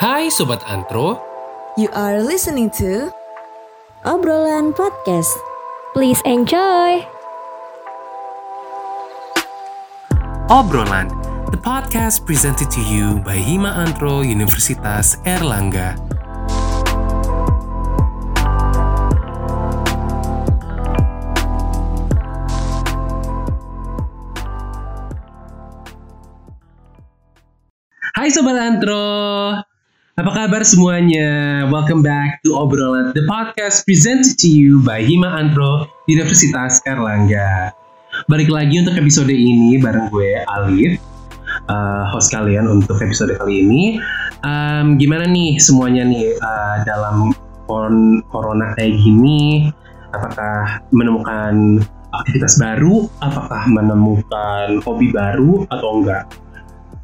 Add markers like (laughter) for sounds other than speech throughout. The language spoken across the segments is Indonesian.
Hai Sobat Antro, You are listening to Obrolan Podcast. Please enjoy. Obrolan, the podcast presented to you by Hima Antro Universitas Erlangga. Hai Sobat Antro, apa kabar semuanya? Welcome back to Obrolan, the podcast presented to you by Hima Antro Universitas Erlangga. Balik lagi untuk episode ini bareng gue Alif, uh, host kalian untuk episode kali ini. Um, gimana nih semuanya nih uh, dalam corona kayak gini? Apakah menemukan aktivitas baru? Apakah menemukan hobi baru atau enggak?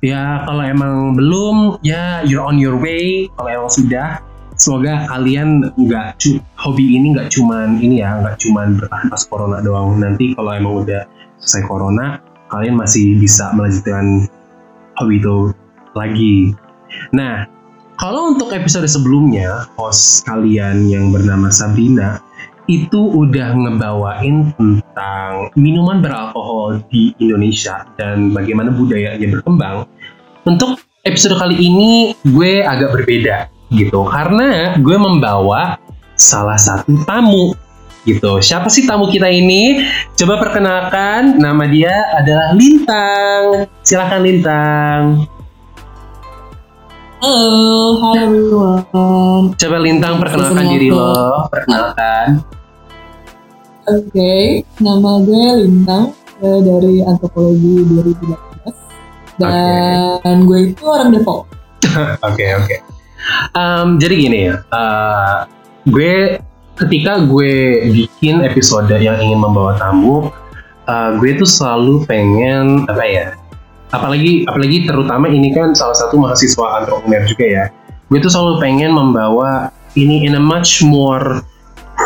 Ya kalau emang belum, ya you're on your way. Kalau emang sudah, semoga kalian nggak hobi ini nggak cuman ini ya, nggak cuman bertahan pas corona doang. Nanti kalau emang udah selesai corona, kalian masih bisa melanjutkan hobi itu lagi. Nah, kalau untuk episode sebelumnya, host kalian yang bernama Sabrina itu udah ngebawain tentang minuman beralkohol di Indonesia dan bagaimana budayanya berkembang. Untuk episode kali ini gue agak berbeda gitu karena gue membawa salah satu tamu gitu. Siapa sih tamu kita ini? Coba perkenalkan, nama dia adalah Lintang. Silakan Lintang. Halo, hi everyone. Coba Lintang perkenalkan diri lo, perkenalkan. Oke, nama gue Lintang gue dari antropologi 2018 dan gue itu orang Depok. (laughs) Oke oke. Jadi gini ya, eh, gue ketika gue bikin episode yang ingin membawa tamu, eh, gue tuh selalu pengen apa ya? Apalagi apalagi terutama ini kan salah satu mahasiswa antropreneur juga ya. Gue tuh selalu pengen membawa ini in a much more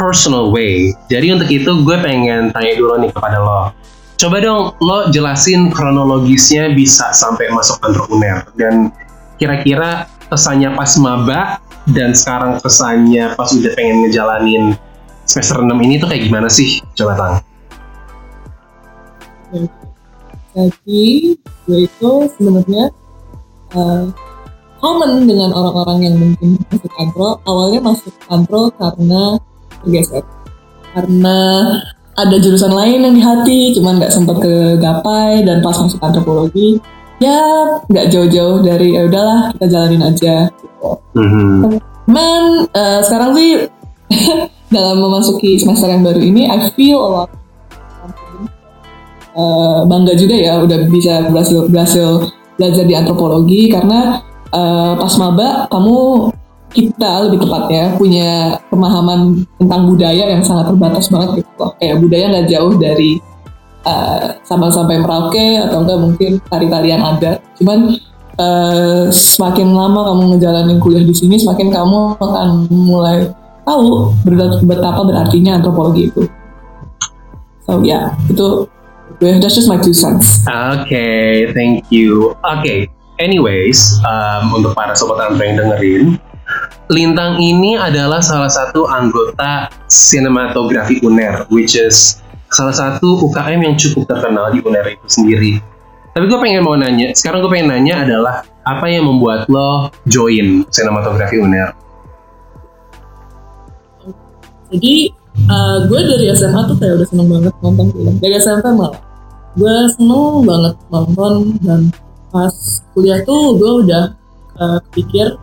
personal way. Jadi untuk itu gue pengen tanya dulu nih kepada lo. Coba dong lo jelasin kronologisnya bisa sampai masuk entrepreneur dan kira-kira kesannya pas maba dan sekarang kesannya pas udah pengen ngejalanin semester 6 ini tuh kayak gimana sih? Coba Tang. Jadi gue itu sebenarnya eh, common dengan orang-orang yang mungkin masuk antro. Awalnya masuk antro karena tergeser, karena ada jurusan lain yang di hati, cuman nggak sempat ke gapai dan pas masuk antropologi ya nggak jauh-jauh dari ya udahlah kita jalanin aja gitu. Mhm. Man, eh, sekarang sih (laughs) dalam memasuki semester yang baru ini, I feel a lot. Eh, bangga juga ya udah bisa berhasil berhasil belajar di antropologi karena eh, pas maba kamu kita lebih tepatnya punya pemahaman tentang budaya yang sangat terbatas banget gitu loh. Kayak budaya nggak jauh dari eh, sabang sampai Merauke atau enggak mungkin tari-tarian adat. Cuman eh, semakin lama kamu ngejalanin kuliah di sini, semakin kamu akan mulai tahu betapa berartinya antropologi itu. So ya, yeah, itu that's just my two cents. Oke, thank you. Oke, anyways, um, untuk para sobat antro yang dengerin, Lintang ini adalah salah satu anggota sinematografi UNER, which is salah satu UKM yang cukup terkenal di UNER itu sendiri. Tapi gue pengen mau nanya, sekarang gue pengen nanya adalah apa yang membuat lo join sinematografi UNER? Jadi uh, gue dari SMA tuh kayak udah seneng banget nonton film. Dari SMP malah. Gue seneng banget nonton dan pas kuliah tuh gue udah uh, kepikir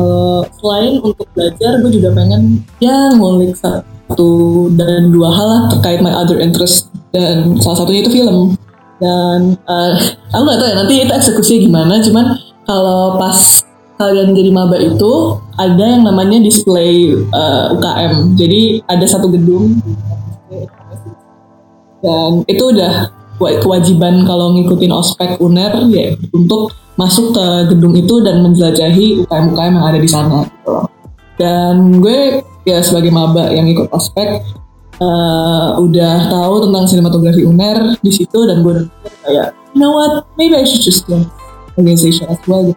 uh, selain untuk belajar gue juga pengen ya ngulik satu dan dua hal lah terkait my other interest dan salah satunya itu film. Dan uh, aku nggak tahu ya nanti itu eksekusinya gimana cuman kalau pas kalian jadi maba itu ada yang namanya display uh, UKM jadi ada satu gedung. Dan itu udah wa- kewajiban kalau ngikutin ospek uner ya untuk masuk ke gedung itu dan menjelajahi UKM-UKM yang ada di sana gitu dan gue ya sebagai maba yang ikut ospek eh, udah tahu tentang sinematografi uner di situ dan gue kayak you know what? Maybe I should just join organization as well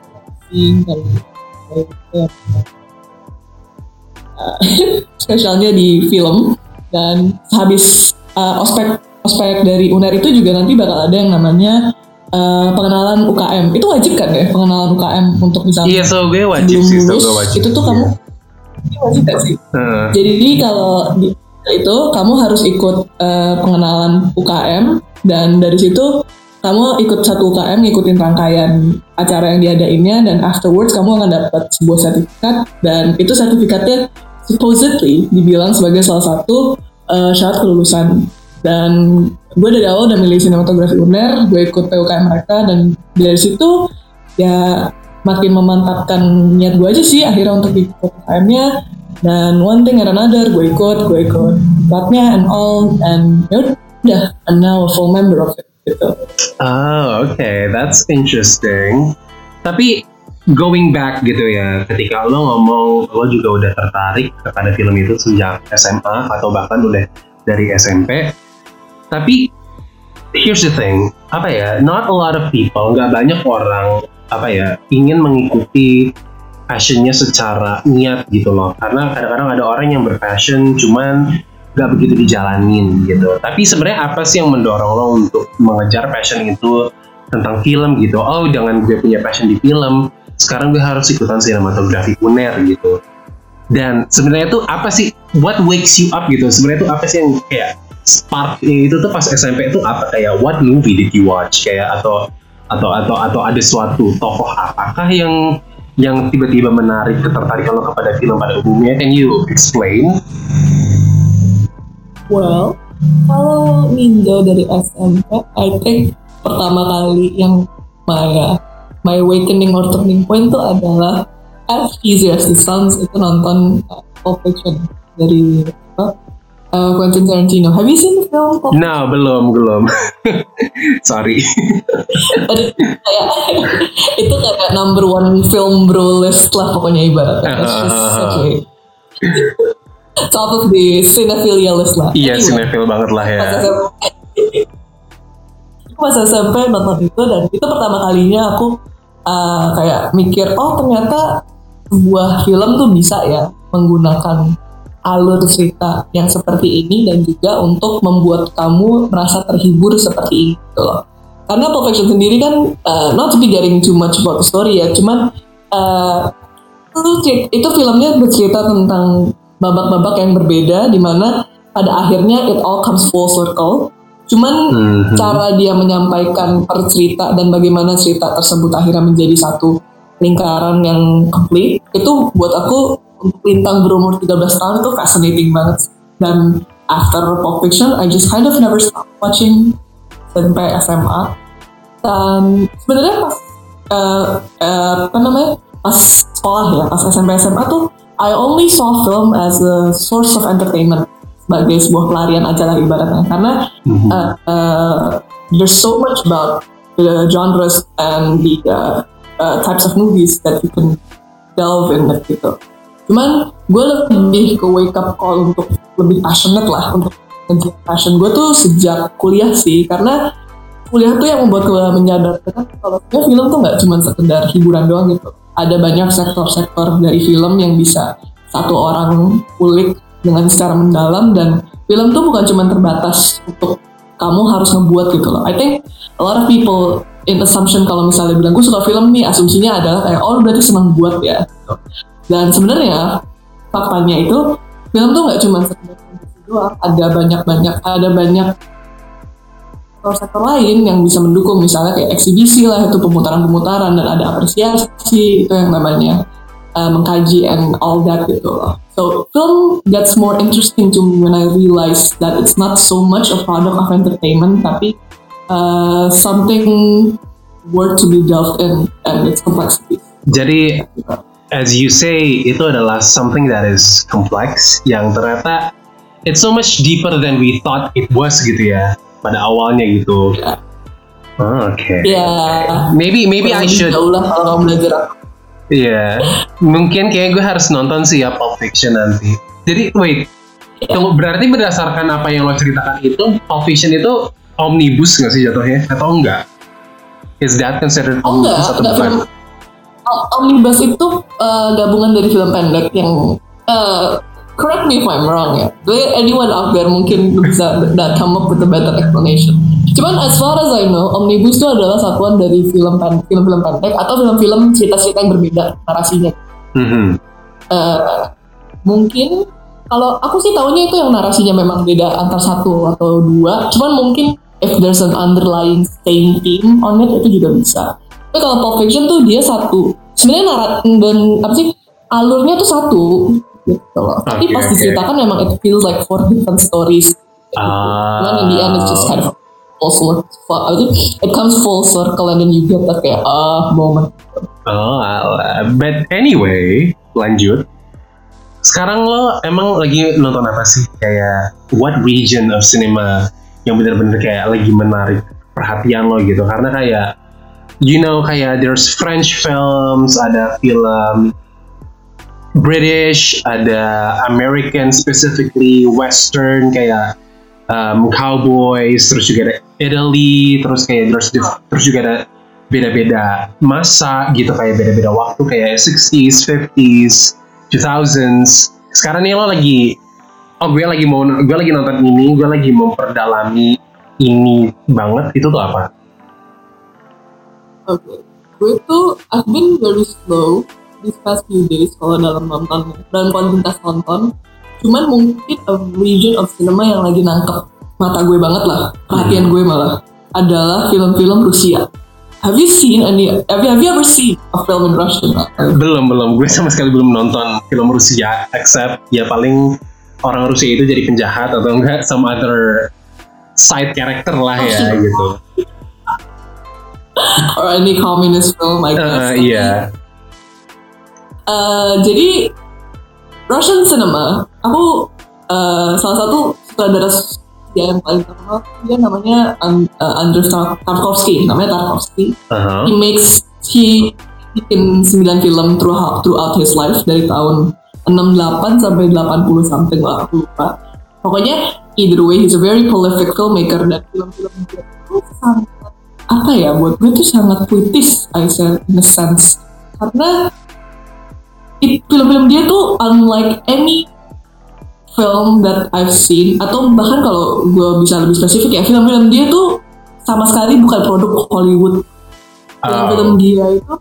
gitu. Uh, (laughs) spesialnya di film dan habis uh, ospek ospek dari UNER itu juga nanti bakal ada yang namanya uh, pengenalan UKM itu wajib kan ya pengenalan UKM untuk misalnya Iya, so gue wajib sih, so lulus gue wajib. itu tuh kamu ini wajib gak sih Heeh. jadi kalau di, itu kamu harus ikut eh, pengenalan UKM dan dari situ kamu ikut satu UKM ngikutin rangkaian acara yang diadainnya dan afterwards kamu akan dapat sebuah sertifikat dan itu sertifikatnya supposedly dibilang sebagai salah satu eh, syarat kelulusan dan gue dari awal udah milih sinematografi UNER gue ikut PUKM mereka dan dari situ ya makin memantapkan niat gue aja sih akhirnya untuk ikut UKM-nya dan one thing and another gue ikut gue ikut platnya and all and ya udah I'm now a full member of it gitu Oh, okay, that's interesting. Tapi going back gitu ya, ketika lo ngomong lo juga udah tertarik kepada film itu sejak SMA atau bahkan udah dari SMP. Tapi here's the thing, apa ya? Not a lot of people, nggak banyak orang apa ya ingin mengikuti passionnya secara niat gitu loh. Karena kadang-kadang ada orang yang berpassion cuman nggak begitu dijalanin gitu. Tapi sebenarnya apa sih yang mendorong lo untuk mengejar passion itu tentang film gitu? Oh, dengan gue punya passion di film, sekarang gue harus ikutan sinematografi UNER gitu. Dan sebenarnya tuh apa sih? What wakes you up gitu? Sebenarnya tuh apa sih yang kayak spark itu tuh pas SMP itu apa kayak what movie did you watch kayak atau atau atau atau ada suatu tokoh apakah yang yang tiba-tiba menarik ketertarikan lo kepada film pada umumnya? Can you explain? well kalau ninja dari SMP I think pertama kali yang my uh, my awakening or turning point itu adalah as easy as it sounds itu nonton uh, Pulp Fiction dari apa uh, Quentin Tarantino have you seen the film No, belum, belum. (laughs) Sorry. Kayak (laughs) itu kayak number one film bro list lah pokoknya ibaratnya. It's just such a (laughs) top of the cinephilia list lah. Iya, Anyway, sinetron banget lah ya. pas SMP pas SMP nonton itu dan itu pertama kalinya aku uh, kayak mikir oh ternyata sebuah film tuh bisa ya menggunakan alur cerita yang seperti ini dan juga untuk membuat kamu merasa terhibur seperti ini gitu loh. Karena Pulp Fiction sendiri kan uh, not to be getting too much about the story ya, cuman uh, itu, itu filmnya bercerita tentang babak-babak yang berbeda di mana pada akhirnya it all comes full circle. Cuman Mhm. cara dia menyampaikan per cerita dan bagaimana cerita tersebut akhirnya menjadi satu lingkaran yang complete itu buat aku untuk lintang berumur 13 tahun itu fascinating banget dan after Pulp Fiction I just kind of never stop watching sampai SMA dan sebenarnya pas eh, eh, apa namanya pas sekolah ya pas SMP SMA tuh I only saw film as a source of entertainment sebagai sebuah pelarian aja lah ibaratnya karena Mhm. uh, uh, there's so much about the genres and the uh, uh, types of movies that you can delve in gitu. Cuman gue lebih ke wake up call untuk lebih passionate lah untuk passion gue tuh sejak kuliah sih karena kuliah tuh yang membuat gue menyadarkan kalau sebenarnya film tuh nggak cuma sekedar hiburan doang gitu. Ada banyak sektor-sektor dari film yang bisa satu orang kulik dengan secara mendalam dan film tuh bukan cuma terbatas untuk kamu harus ngebuat gitu loh. I think a lot of people in assumption kalau misalnya bilang gue suka film nih asumsinya adalah kayak oh berarti senang buat ya. Dan sebenarnya faktanya itu film tuh nggak cuma sekedar doang, ada banyak-banyak ada banyak sektor-sektor lain yang bisa mendukung misalnya kayak eksibisi lah itu pemutaran-pemutaran dan ada apresiasi itu yang namanya uh, mengkaji and all that gitu loh. So film gets more interesting to me when I realize that it's not so much a product of entertainment tapi uh, something worth to be delved in and its complexity. Jadi as you say itu adalah something that is complex yang ternyata it's so much deeper than we thought it was gitu ya pada awalnya gitu. Ya. Oh, Oke. Ya, Maybe maybe I kurang lebih should jauh lah kalau kamu belajar Iya. Mungkin kayak gue harus nonton sih ya Pulp Fiction nanti. Jadi wait. Tunggu, berarti berdasarkan apa yang lo ceritakan itu Pulp Fiction itu omnibus nggak sih jatuhnya atau enggak? Is that considered Oh enggak, omnibus atau enggak bukan? film Omnibus itu uh, gabungan dari film pendek yang uh, correct me if I'm wrong ya. Anyone out there mungkin bisa that come up with a better explanation. Cuman as far as I know, Omnibus itu adalah satuan dari film pen- film-film pendek atau film-film cerita-cerita yang berbeda narasinya. Mhm. Eh, mungkin kalau aku sih tahunya itu yang narasinya memang beda antar satu atau dua. Cuman mungkin if there's an underlying same theme on it itu juga bisa. Tapi kalau Pulp Fiction tuh dia satu. Sebenarnya narat dan apa sih alurnya tuh satu gitu loh. Tapi Oke, pas oke. diceritakan memang it feels like four different stories. Ah. Cuman in the end it's just kind of full circle. Apa sih? It comes full circle and then you get that kayak ah moment. Oh, alah. but anyway, lanjut. Sekarang lo emang lagi nonton apa sih? Kayak what region of cinema yang benar-benar kayak lagi menarik perhatian lo gitu? Karena kayak you know kayak there's French films, ada film British, ada American specifically, Western kayak um, cowboys, terus juga ada Italy, terus kayak terus terus juga ada beda-beda masa gitu kayak beda-beda waktu kayak 60s, 50s, 2000s. Sekarang nih lo lagi oh gue lagi mau gue lagi nonton ini, gue lagi memperdalami ini banget itu tuh apa? Oke, gue tuh I've been very slow these past few days kalau dalam nonton dalam kuantitas nonton. Cuman mungkin a region of cinema yang lagi nangkep mata gue banget lah, perhatian gue malah adalah film-film Rusia. Have you seen any? Have you, have you ever seen a film in Russian? Belum belum gue sama sekali belum nonton film Rusia except ya paling orang Rusia itu jadi penjahat atau enggak some other side character lah ya gitu. (laughs) Or any communist film, I guess. Uh, iya. Uh, jadi Russian cinema, aku uh, salah satu sutradara Rusia yang paling terkenal dia namanya um, uh, Andrei Tar- Tarkovsky, namanya Tarkovsky. Aha. He makes he bikin 9 film throughout throughout his life dari tahun 68 sampai 80 something lah aku lupa. Pokoknya either way he's a very prolific filmmaker dan film-film dia itu sangat apa ya buat gue tuh sangat puitis I say in a sense. Karena film-film dia tuh unlike any film that I've seen. Atau bahkan kalau gue bisa lebih spesifik ya film-film dia tuh sama sekali bukan produk Hollywood. Film-film Oh. dia itu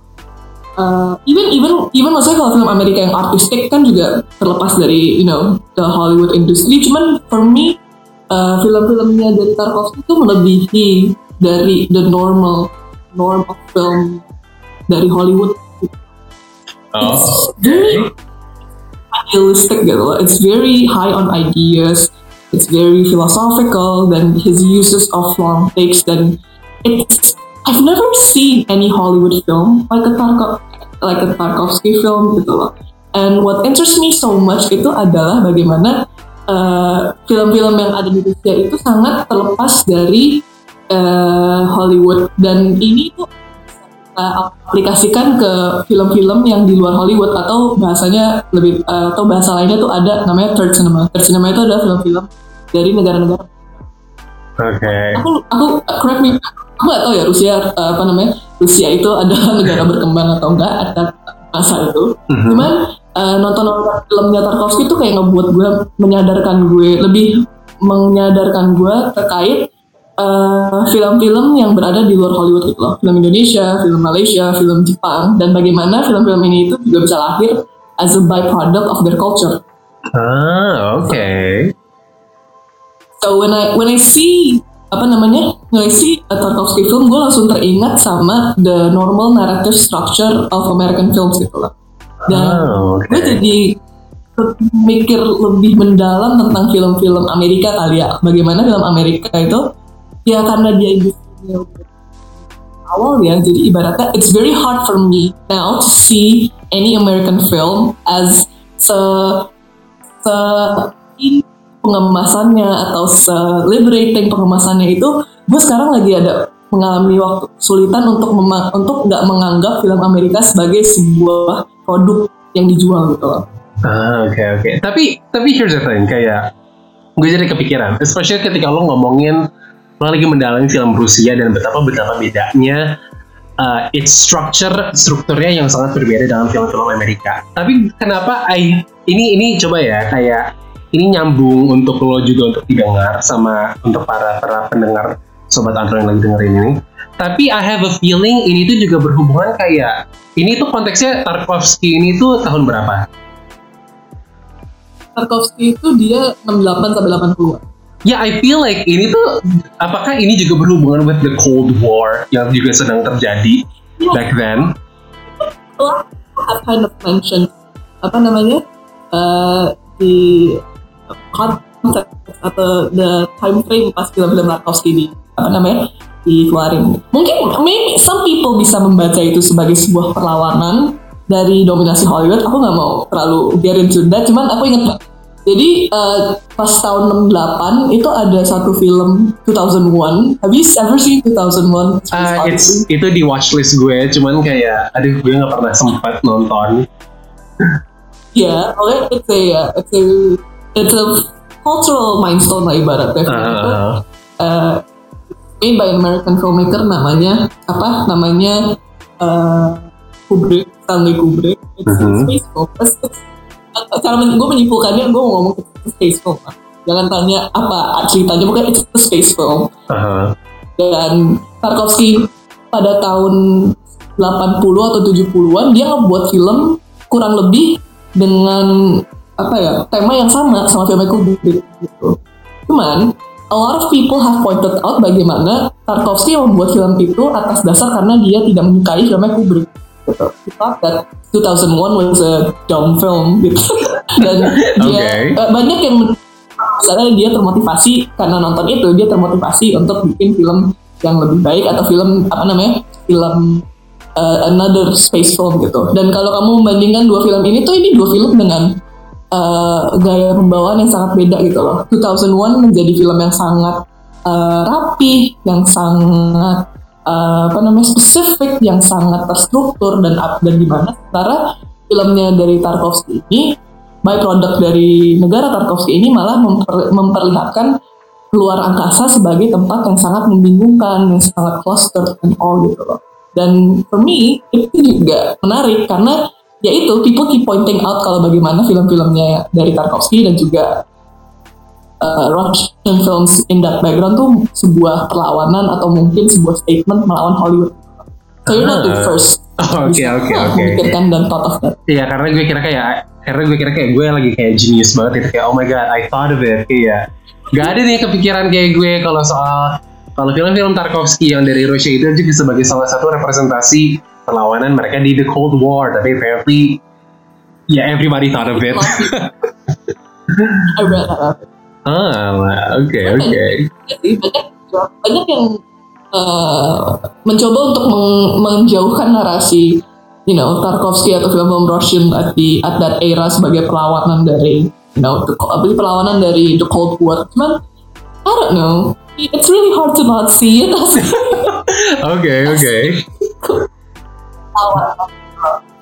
uh, even even even maksudnya kalau film Amerika yang artistik kan juga terlepas dari you know the Hollywood industry. Cuman for me uh, film-filmnya dari Tarkovsky itu melebihi dari the normal norm of film dari Hollywood Oh, very idealistic gitu loh. It's very high on ideas. It's very philosophical. Then his uses of long takes. Then it's I've never seen any Hollywood film like a Tarkov like a Tarkovsky film gitu loh. And what interests me so much itu adalah bagaimana uh, film-film yang ada di Rusia itu sangat terlepas dari uh, Hollywood dan ini tuh kita aplikasikan ke film-film yang di luar Hollywood atau bahasanya lebih uh, atau bahasa lainnya tuh ada namanya third cinema. Third cinema itu adalah film-film dari negara-negara. Oke. Aku aku correct me, aku nggak tahu ya Rusia uh, apa namanya Rusia itu adalah (laughs) negara berkembang atau enggak ada masa itu. Mhm. Cuman uh, nonton nonton filmnya Tarkovsky itu kayak ngebuat gue menyadarkan gue lebih menyadarkan gue terkait uh, film-film yang berada di luar Hollywood gitu loh. Film Indonesia, film Malaysia, film Jepang dan bagaimana film-film ini itu juga bisa lahir as a byproduct of their culture. Ah, oke. So when I when I see apa namanya when I see a Tarkovsky film gue langsung teringat sama the normal narrative structure of American films gitu lah. Dan Ah, oke. gue jadi mikir lebih mendalam tentang film-film Amerika kali ya. Bagaimana film Amerika itu ya karena dia industrinya udah awal ya. Jadi ibaratnya it's very hard for me now to see any American film as se se pengemasannya atau se liberating pengemasannya itu gue sekarang lagi ada mengalami waktu kesulitan untuk mema- untuk nggak menganggap film Amerika sebagai sebuah produk yang dijual gitu loh. Ah, oke oke. Tapi tapi here's the thing kayak gue jadi kepikiran, especially ketika lo ngomongin lo lagi mendalami film Rusia dan betapa betapa bedanya uh, its structure strukturnya yang sangat berbeda dengan film-film Amerika. Tapi kenapa I ini ini coba ya kayak ini nyambung untuk lo juga untuk didengar sama untuk para para pendengar sobat Andro yang lagi dengerin ini. Tapi I have a feeling ini tuh juga berhubungan kayak ini tuh konteksnya Tarkovsky ini tuh tahun berapa? Tarkovsky itu dia 68 sampai 80 Ya, yeah, I feel like ini tuh apakah ini juga berhubungan with the Cold War yang juga sedang terjadi yeah. back then? Well, I kind of mentioned apa namanya uh, di concept atau the time frame pas film-film Tarkovsky di apa namanya dikeluarin. Mungkin maybe some people bisa membaca itu sebagai sebuah perlawanan dari dominasi Hollywood. Aku nggak mau terlalu into that, cuman aku ingat jadi uh, pas tahun 68 itu ada satu film 2001. Have you ever seen 2001? Uh, it's, itu di watchlist gue, cuman kayak aduh gue nggak pernah sempat nonton. (laughs) yeah, okay, it's a it's a it's a cultural milestone lah ibaratnya. Uh, uh, made by an American filmmaker namanya apa? Namanya uh, Kubrick, Stanley Kubrick. It's uh -huh. a space film. Men gue menyimpulkannya gue mau ngomong ke space film jangan tanya apa ceritanya bukan itu space film uh-huh. dan Tarkovsky pada tahun 80 atau 70-an dia ngebuat film kurang lebih dengan apa ya tema yang sama sama film Kubrick gitu. Cuman a lot of people have pointed out bagaimana Tarkovsky membuat film itu atas dasar karena dia tidak menyukai film Kubrick that 2001 was a dumb film gitu. (laughs) Dan dia okay. uh, banyak yang karena dia termotivasi karena nonton itu dia termotivasi untuk bikin film yang lebih baik atau film apa namanya film uh, another space film gitu. Dan kalau kamu membandingkan dua film ini tuh ini dua film dengan uh, gaya pembawaan yang sangat beda gitu loh. 2001 menjadi film yang sangat uh, rapi, yang sangat uh, apa namanya spesifik yang sangat terstruktur dan dan gimana sementara filmnya dari Tarkovsky ini by product dari negara Tarkovsky ini malah memper, memperlihatkan luar angkasa sebagai tempat yang sangat membingungkan, yang sangat cluster and all gitu loh. Dan for me itu juga menarik karena ya itu people keep pointing out kalau bagaimana film-filmnya dari Tarkovsky dan juga uh, Russian films in that background tuh sebuah perlawanan atau mungkin sebuah statement melawan Hollywood. So you're not the ah. first. (laughs) Oke oke oke. Memikirkan dan thought of that. Iya karena gue kira kayak karena gue kira kayak gue lagi kayak genius banget itu kayak oh my god I thought of it kayak gak ada nih kepikiran kayak gue kalau soal kalau film-film Tarkovsky yang dari Rusia itu juga sebagai salah satu representasi perlawanan mereka di the Cold War tapi apparently yeah everybody thought of it. (laughs) I read that. Ah, oke okay, oke. Okay. Banyak banyak yang uh, mencoba untuk meng menjauhkan narasi, you know, Tarkovsky atau film-film Russian at the at that era sebagai perlawanan dari, you know, the, perlawanan dari the Cold War. Cuman, I don't know, it's really hard to not see it. (laughs) Oke oke.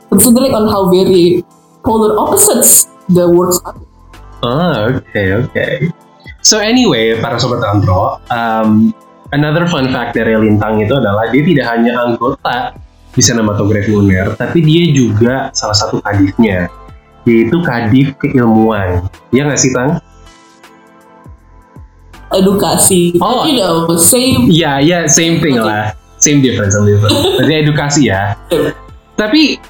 Considering on how very polar opposites the works are. Ah, oke okay, oke. Okay. So anyway, para sobat Antro, um, another fun fact dari Lintang itu adalah dia tidak hanya anggota di sinematografi UNER, tapi dia juga salah satu kadifnya, yaitu kadif keilmuan. Ya nggak sih, Tang? Edukasi. Oh, you know, same. Ya, yeah, ya, yeah, same thing okay. lah. Same difference, same difference. Jadi edukasi ya. Tapi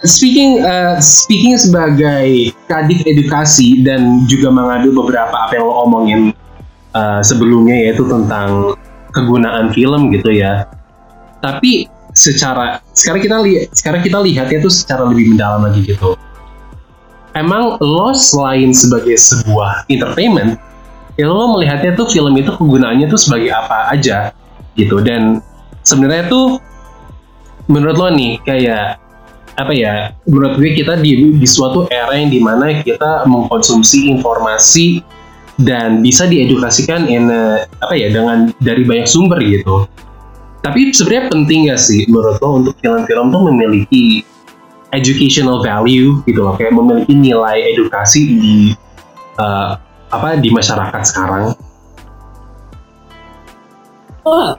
speaking uh, speaking sebagai kadif edukasi dan juga mengadu beberapa apa yang lo omongin uh, sebelumnya yaitu tentang kegunaan film gitu ya. Tapi secara sekarang kita lihat sekarang kita lihatnya tuh secara lebih mendalam lagi gitu. Emang lo selain sebagai sebuah entertainment, ya lo melihatnya tuh film itu kegunaannya tuh sebagai apa aja gitu dan sebenarnya tuh menurut lo nih kayak apa ya menurut gue kita di di suatu era yang di mana kita mengkonsumsi informasi dan bisa diedukasikan in a, apa ya dengan dari banyak sumber gitu. Tapi sebenarnya penting gak sih menurut lo untuk film-film tuh memiliki educational value gitu loh kayak memiliki nilai edukasi di uh, apa di masyarakat sekarang? Oh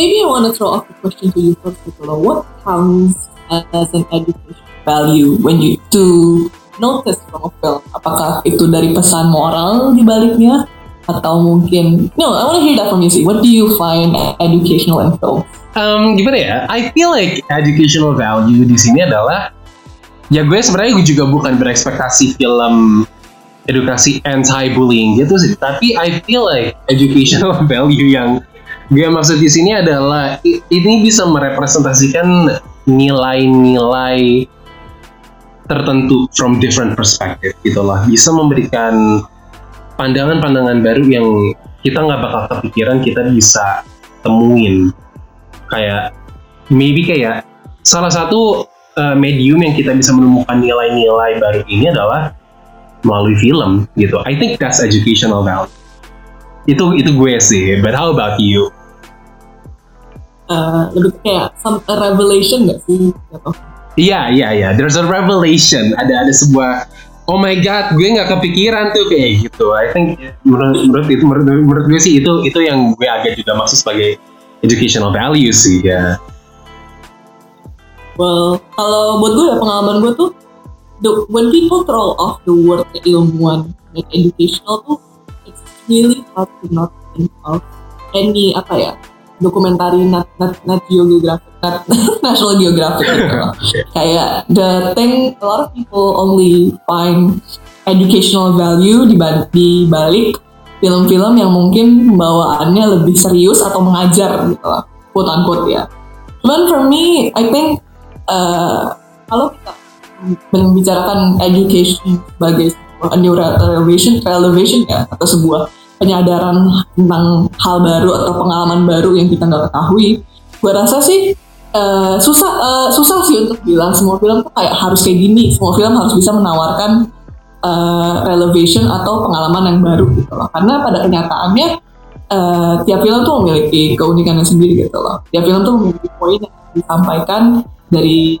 maybe I want to throw off the question to you first, loh. What counts as an education value when you to notice from a film? Apakah itu dari pesan moral di baliknya? Atau mungkin, no, I want to hear that from you sih. What do you find educational in film? Um, gimana ya? I feel like educational value di sini adalah ya gue sebenarnya gue juga bukan berekspektasi film edukasi anti bullying gitu sih, tapi I feel like educational (laughs) value yang gue maksud di sini adalah ini bisa merepresentasikan nilai-nilai tertentu from different perspective gitu lah bisa memberikan pandangan-pandangan baru yang kita nggak bakal kepikiran kita bisa temuin. Kayak maybe kayak salah satu uh, medium yang kita bisa menemukan nilai-nilai baru ini adalah melalui film gitu. I think that's educational value. Itu itu gue sih but how about you Uh, lebih kayak some a revelation gak sih? Gitu. Iya iya iya. There's a revelation. Ada ada sebuah Oh my god, gue nggak kepikiran tuh kayak gitu. I think menurut menurut itu menurut, menurut gue sih itu itu yang gue agak juga maksud sebagai educational value sih ya. Well, kalau buat gue ya pengalaman gue tuh, the, when people throw off the word keilmuan like educational tuh, it's really hard to not think of any apa ya dokumentari nat, nat, nat geographic nat, (laughs) national geographic gitu (laughs) loh. kayak the thing a lot of people only find educational value di, di balik film-film yang mungkin pembawaannya lebih serius atau mengajar gitu lah quote unquote ya cuman for me I think uh, kalau kita membicarakan education sebagai sebuah new elevation, elevation ya atau sebuah penyadaran tentang hal baru atau pengalaman baru yang kita nggak ketahui, gue rasa sih uh, susah uh, susah sih untuk bilang semua film tuh kayak harus kayak gini, semua film harus bisa menawarkan uh, relevation atau pengalaman yang baru gitu loh. Karena pada kenyataannya uh, tiap film tuh memiliki keunikannya sendiri gitu loh. Tiap film tuh memiliki poin yang disampaikan dari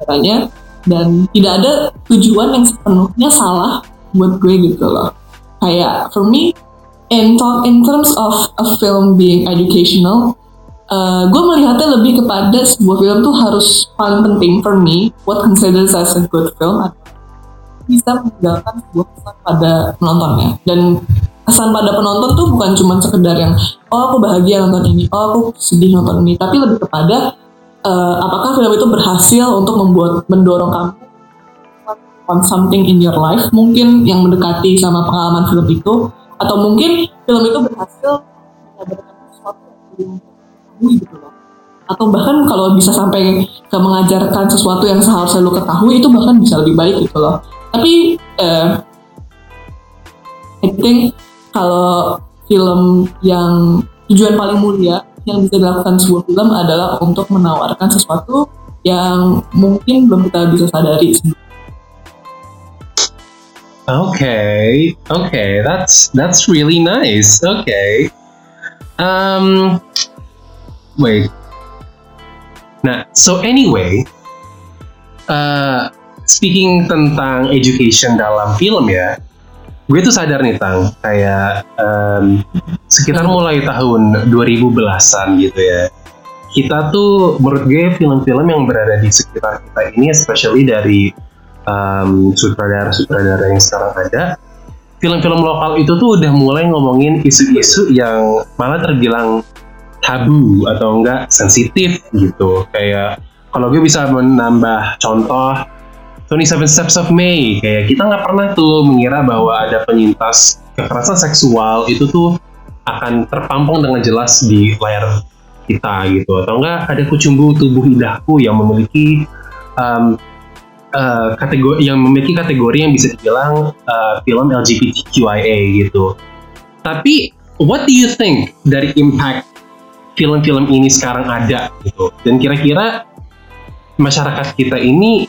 katanya dan tidak ada tujuan yang sepenuhnya salah buat gue gitu loh. Kayak for me in in terms of a film being educational, uh, gue melihatnya lebih kepada sebuah film tuh harus paling penting for me what considers as a good film bisa meninggalkan sebuah kesan pada penontonnya. Dan kesan pada penonton tuh bukan cuma sekedar yang oh aku bahagia nonton ini, oh aku sedih nonton ini, tapi lebih kepada uh, apakah film itu berhasil untuk membuat mendorong kamu on something in your life. Mungkin yang mendekati sama pengalaman film itu atau mungkin film itu berhasil menyadarkan sesuatu yang belum ketahui gitu loh atau bahkan kalau bisa sampai ke mengajarkan sesuatu yang seharusnya lo ketahui itu bahkan bisa lebih baik gitu loh. Tapi eh, I think kalau film yang tujuan paling mulia yang bisa dilakukan sebuah film adalah untuk menawarkan sesuatu yang mungkin belum kita bisa sadari Okay, okay, that's that's really nice. Okay. Um, wait. Nah, so anyway, uh, speaking tentang education dalam film ya, gue tuh sadar nih tang, kayak um, sekitar mulai tahun 2010-an gitu ya. Kita tuh menurut gue film-film yang berada di sekitar kita ini, especially dari um, sutradara-sutradara yang sekarang ada, film-film lokal itu tuh udah mulai ngomongin isu-isu yang malah terbilang tabu atau enggak sensitif gitu. Kayak kalau gue bisa menambah contoh 27 Steps of May, kayak kita nggak pernah tuh mengira bahwa ada penyintas kekerasan seksual itu tuh akan terpampang dengan jelas di layar kita gitu. Atau enggak ada kucumbu tubuh indahku yang memiliki um, uh, kategori yang memiliki kategori yang bisa dibilang uh, film LGBTQIA gitu. Tapi what do you think dari impact film-film ini sekarang ada gitu? Dan kira-kira masyarakat kita ini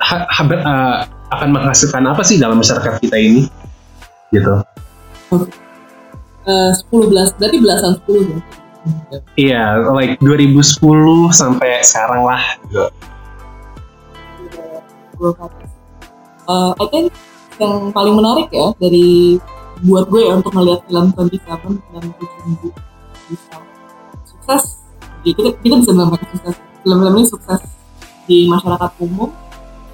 ha, ha, uh, akan menghasilkan apa sih dalam masyarakat kita ini? Gitu. uh, 10 belas berarti belasan 10 ya Iya, yeah, like 2010 sampai sekarang lah gitu. Uh, I think yang paling menarik ya dari buat gue ya untuk melihat film 27 dan Kucumbu bisa sukses. Ya kita, kita bisa bilang sukses. Film-film ini sukses di masyarakat umum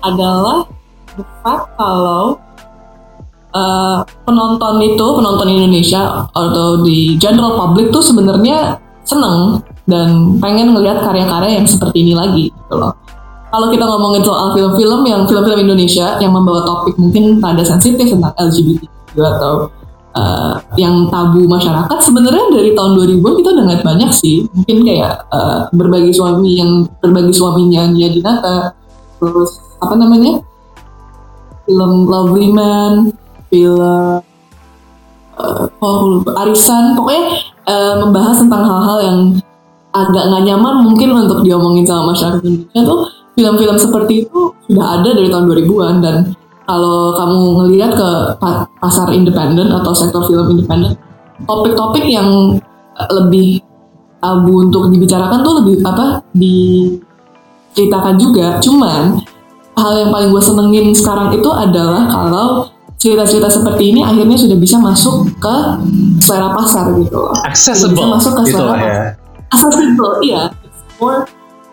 adalah the fact kalau uh, penonton itu penonton Indonesia atau di general public tuh sebenarnya seneng dan pengen ngelihat karya-karya yang seperti ini lagi gitu loh. Kalau kita ngomongin soal film-film yang film-film Indonesia yang membawa topik mungkin rada sensitif tentang LGBT atau uh, yang tabu masyarakat sebenarnya dari tahun 2000 kita udah ngeliat banyak sih. Mungkin kayak uh, berbagi suami yang berbagi suaminya Nia Dinata terus apa namanya? Film Lovely Man film uh, Arisan. Pokoknya uh, membahas tentang hal-hal yang agak nggak nyaman mungkin untuk diomongin sama masyarakat Indonesia tuh film-film seperti itu sudah ada dari tahun 2000-an dan kalau kamu ngelihat ke pasar independen atau sektor film independen topik-topik yang lebih tabu untuk dibicarakan tuh lebih apa diceritakan juga cuman hal yang paling gue senengin sekarang itu adalah kalau cerita-cerita seperti ini akhirnya sudah bisa masuk ke selera pasar gitu loh. Accessible. Bisa masuk ke gitu selera ya. pasar. Accessible, iya. more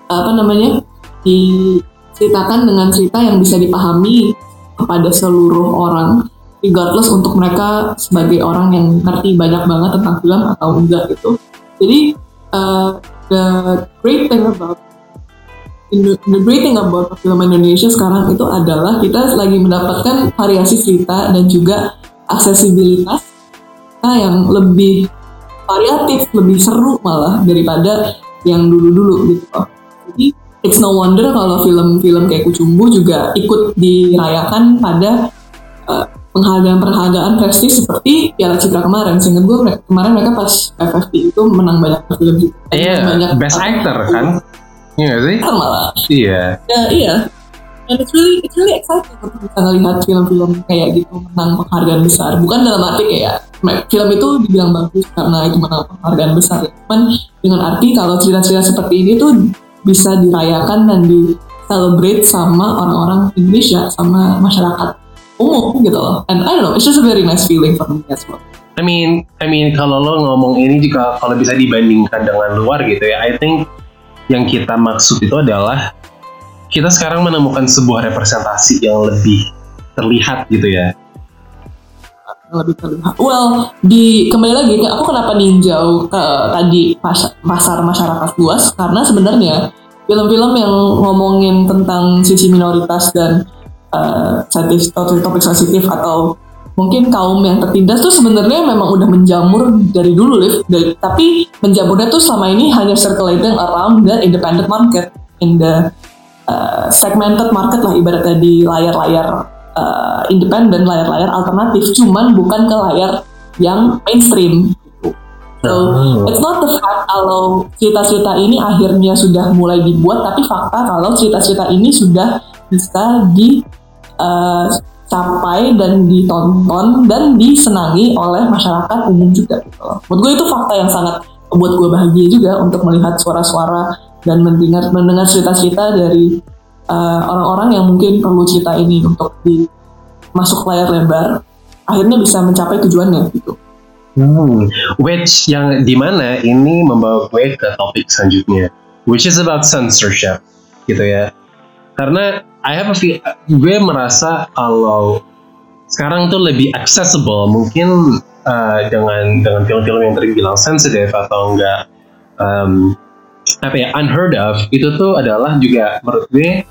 apa namanya diceritakan dengan cerita yang bisa dipahami kepada seluruh orang, regardless untuk mereka sebagai orang yang ngerti banyak banget tentang film atau enggak gitu. Jadi uh, the great thing about the great thing about film Indonesia sekarang itu adalah kita lagi mendapatkan variasi cerita dan juga aksesibilitas yang lebih variatif, lebih seru malah daripada yang dulu-dulu gitu. Jadi it's no wonder kalau film-film kayak Kucumbu juga ikut dirayakan pada uh, penghargaan-penghargaan prestis seperti Piala Citra kemarin. Sehingga gue kemarin mereka pas FFP itu menang banyak film juga. Iya, banyak best actor kan? Iya gak sih? Malah. Iya. Ya, iya. And it's really, it's really exciting untuk bisa ngelihat film-film kayak gitu menang penghargaan besar. Bukan dalam arti kayak film itu dibilang bagus karena itu menang penghargaan besar. Cuman dengan arti kalau cerita-cerita seperti ini tuh bisa dirayakan dan di celebrate sama orang-orang Indonesia sama masyarakat umum gitu loh. And I don't know, it's just a very nice feeling for me as well. I mean, I mean kalau lo ngomong ini juga kalau bisa dibandingkan dengan luar gitu ya, I think yang kita maksud itu adalah kita sekarang menemukan sebuah representasi yang lebih terlihat gitu ya lebih terlihat. Well, di kembali lagi aku kenapa ninjau ke tadi pasar, masyarakat luas karena sebenarnya film-film yang ngomongin tentang sisi minoritas dan uh, topik, topik sensitif atau mungkin kaum yang tertindas tuh sebenarnya memang udah menjamur dari dulu live dari, tapi menjamurnya tuh selama ini hanya circulating around the independent market in the uh, segmented market lah ibaratnya di layar-layar uh, independen layar-layar alternatif cuman bukan ke layar yang mainstream gitu. So oh. it's not the fact kalau cerita-cerita ini akhirnya sudah mulai dibuat, tapi fakta kalau cerita-cerita ini sudah bisa di uh, sampai dan ditonton dan disenangi oleh masyarakat umum juga gitu loh. Menurut gue itu fakta yang sangat membuat gue bahagia juga untuk melihat suara-suara dan mendengar mendengar cerita-cerita dari uh, orang-orang uh, yang mungkin perlu cerita ini untuk di masuk layar lebar akhirnya bisa mencapai tujuannya gitu. Hmm. Which yang di mana ini membawa gue ke topik selanjutnya, which is about censorship, gitu ya. Karena I have a feel, gue merasa kalau sekarang tuh lebih accessible mungkin uh, dengan dengan film-film yang terbilang sensitif atau enggak um, apa ya unheard of itu tuh adalah juga menurut gue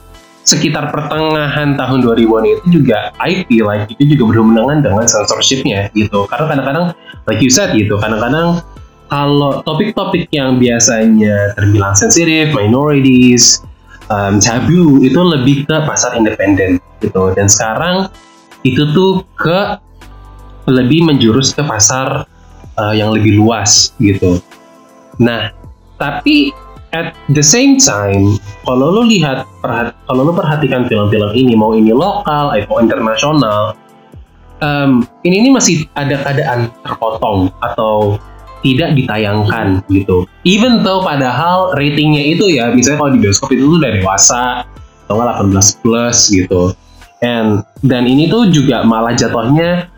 sekitar pertengahan tahun 2000-an itu juga I feel like itu juga berhubungan dengan censorshipnya gitu karena kadang-kadang like you said gitu kadang-kadang kalau topik-topik yang biasanya terbilang sensitif minorities um, tabu itu lebih ke pasar independen gitu dan sekarang itu tuh ke lebih menjurus ke pasar uh, yang lebih luas gitu. Nah, tapi at the same time, kalau lo lihat, kalau lo perhatikan film-film ini, mau ini lokal atau internasional, um, ini ini masih ada keadaan terpotong atau tidak ditayangkan gitu. Even though padahal ratingnya itu ya, misalnya kalau di bioskop itu tuh dari dewasa atau 18 plus gitu. And dan ini tuh juga malah jatuhnya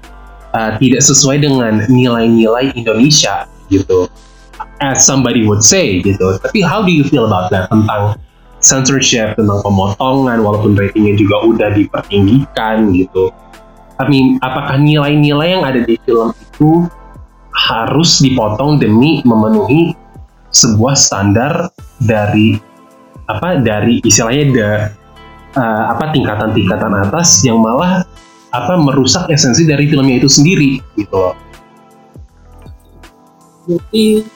uh, tidak sesuai dengan nilai-nilai Indonesia gitu. As somebody would say gitu. Tapi how do you feel about that tentang censorship, tentang pemotongan, walaupun ratingnya juga udah dipertinggikan gitu. I mean, apakah nilai-nilai yang ada di film itu harus dipotong demi memenuhi sebuah standar dari apa dari istilahnya the uh, apa tingkatan-tingkatan atas yang malah apa merusak esensi dari filmnya itu sendiri gitu loh. Jadi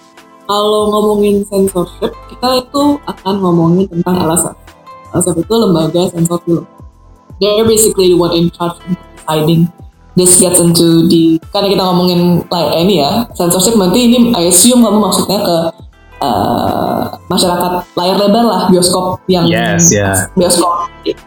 kalau ngomongin censorship, kita itu akan ngomongin tentang LSF. LSF itu lembaga sensor film. They're basically the one in charge of deciding this gets into the karena kita ngomongin like ini ya censorship nanti ini I assume kamu maksudnya ke uh, masyarakat layar lebar lah bioskop yang Yes, yeah. bioskop gitu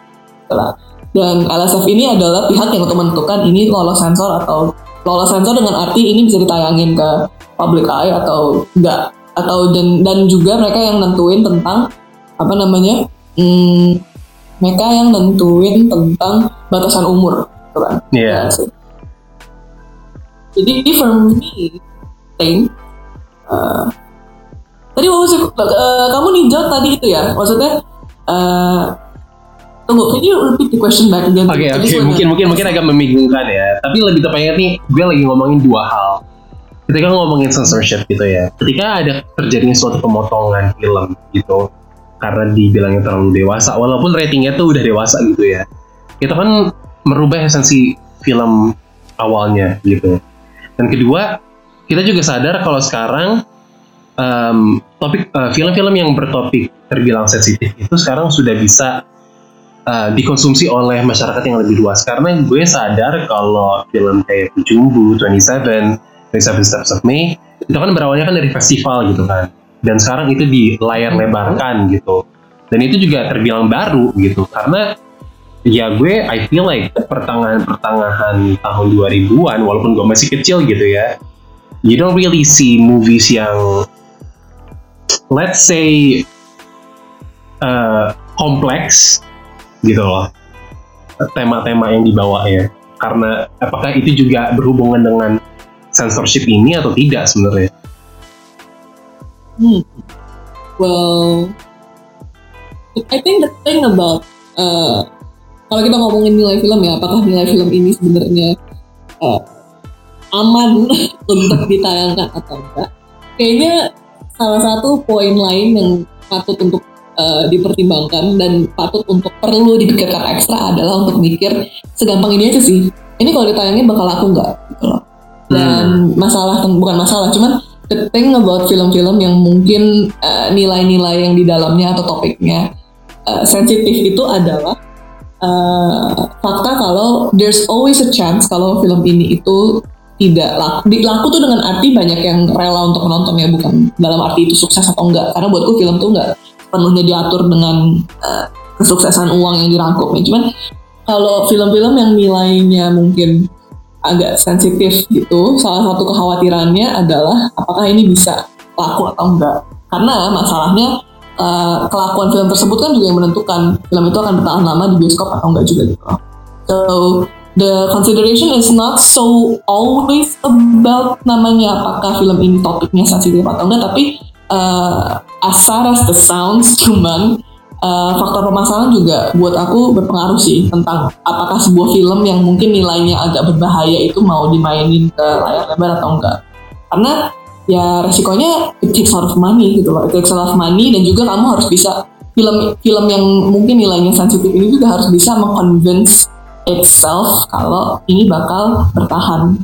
lah. dan LSF ini adalah pihak yang untuk menentukan ini lolos sensor atau lolos sensor dengan arti ini bisa ditayangin ke public eye atau enggak atau dan dan juga mereka yang nentuin tentang apa namanya hmm, mereka yang nentuin tentang batasan umur gitu kan Iya. Ya sih. jadi for me think uh, tadi it, uh, kamu ninja tadi itu ya maksudnya uh, tunggu can you repeat the question back again Oke just wanna- mungkin mungkin mungkin agak membingungkan ya. Tapi lebih tepatnya nih gue lagi ngomongin dua hal. Ketika ngomongin censorship gitu ya. Ketika ada terjadinya suatu pemotongan film gitu karena dibilangnya terlalu dewasa, walaupun ratingnya tuh udah dewasa gitu ya. Itu kan merubah esensi film awalnya gitu. Dan kedua, kita juga sadar kalau sekarang em, topik eh, film-film yang bertopik terbilang sensitif itu sekarang sudah bisa uh, dikonsumsi oleh masyarakat yang lebih luas. Karena gue sadar kalau film kayak Kucumbu, 27, 27 Steps of May itu kan berawalnya kan dari festival gitu kan. Dan sekarang itu di layar lebarkan gitu. Dan itu juga terbilang baru gitu. Karena ya gue I feel like pertengahan pertengahan tahun 2000-an walaupun gue masih kecil gitu ya you don't really see movies yang let's say uh, kompleks gitu loh tema-tema yang dibawa ya karena apakah itu juga berhubungan dengan censorship ini atau tidak sebenarnya Hmm. Well, I think the thing about uh, kalau kita ngomongin nilai film ya, apakah nilai film ini sebenarnya uh, aman (laughs) untuk ditayangkan atau enggak? Kayaknya salah satu poin lain yang patut untuk uh, dipertimbangkan dan patut untuk perlu dipikirkan ekstra adalah untuk mikir segampang ini aja sih. Ini kalau ditayangin bakal laku nggak? Gitu loh. Dan masalah bukan masalah, cuman the thing about film-film yang mungkin uh, nilai-nilai yang di dalamnya atau topiknya uh, sensitif itu adalah uh, fakta kalau there's always a chance kalau film ini itu tidak laku. Di- Laku tuh dengan arti banyak yang rela untuk menontonnya bukan dalam arti itu sukses atau enggak. Karena buatku film tuh enggak penuhnya diatur dengan uh, kesuksesan uang yang dirangkum ya. Cuman kalau film-film yang nilainya mungkin agak sensitif gitu, salah satu kekhawatirannya adalah apakah ini bisa laku atau enggak. Karena masalahnya uh, kelakuan film tersebut kan juga yang menentukan film itu akan bertahan lama di bioskop atau enggak juga gitu. So the consideration is not so always about namanya apakah film ini topiknya sensitif atau enggak, tapi uh, as far as the sounds cuman uh, faktor permasalahan juga buat aku berpengaruh sih tentang apakah sebuah film yang mungkin nilainya agak berbahaya itu mau dimainin ke layar lebar atau enggak. Karena ya resikonya it takes a lot of money gitu loh. It takes a lot of money dan juga kamu harus bisa film film yang mungkin nilainya sensitif ini juga harus bisa mengconvince itself kalau ini bakal bertahan.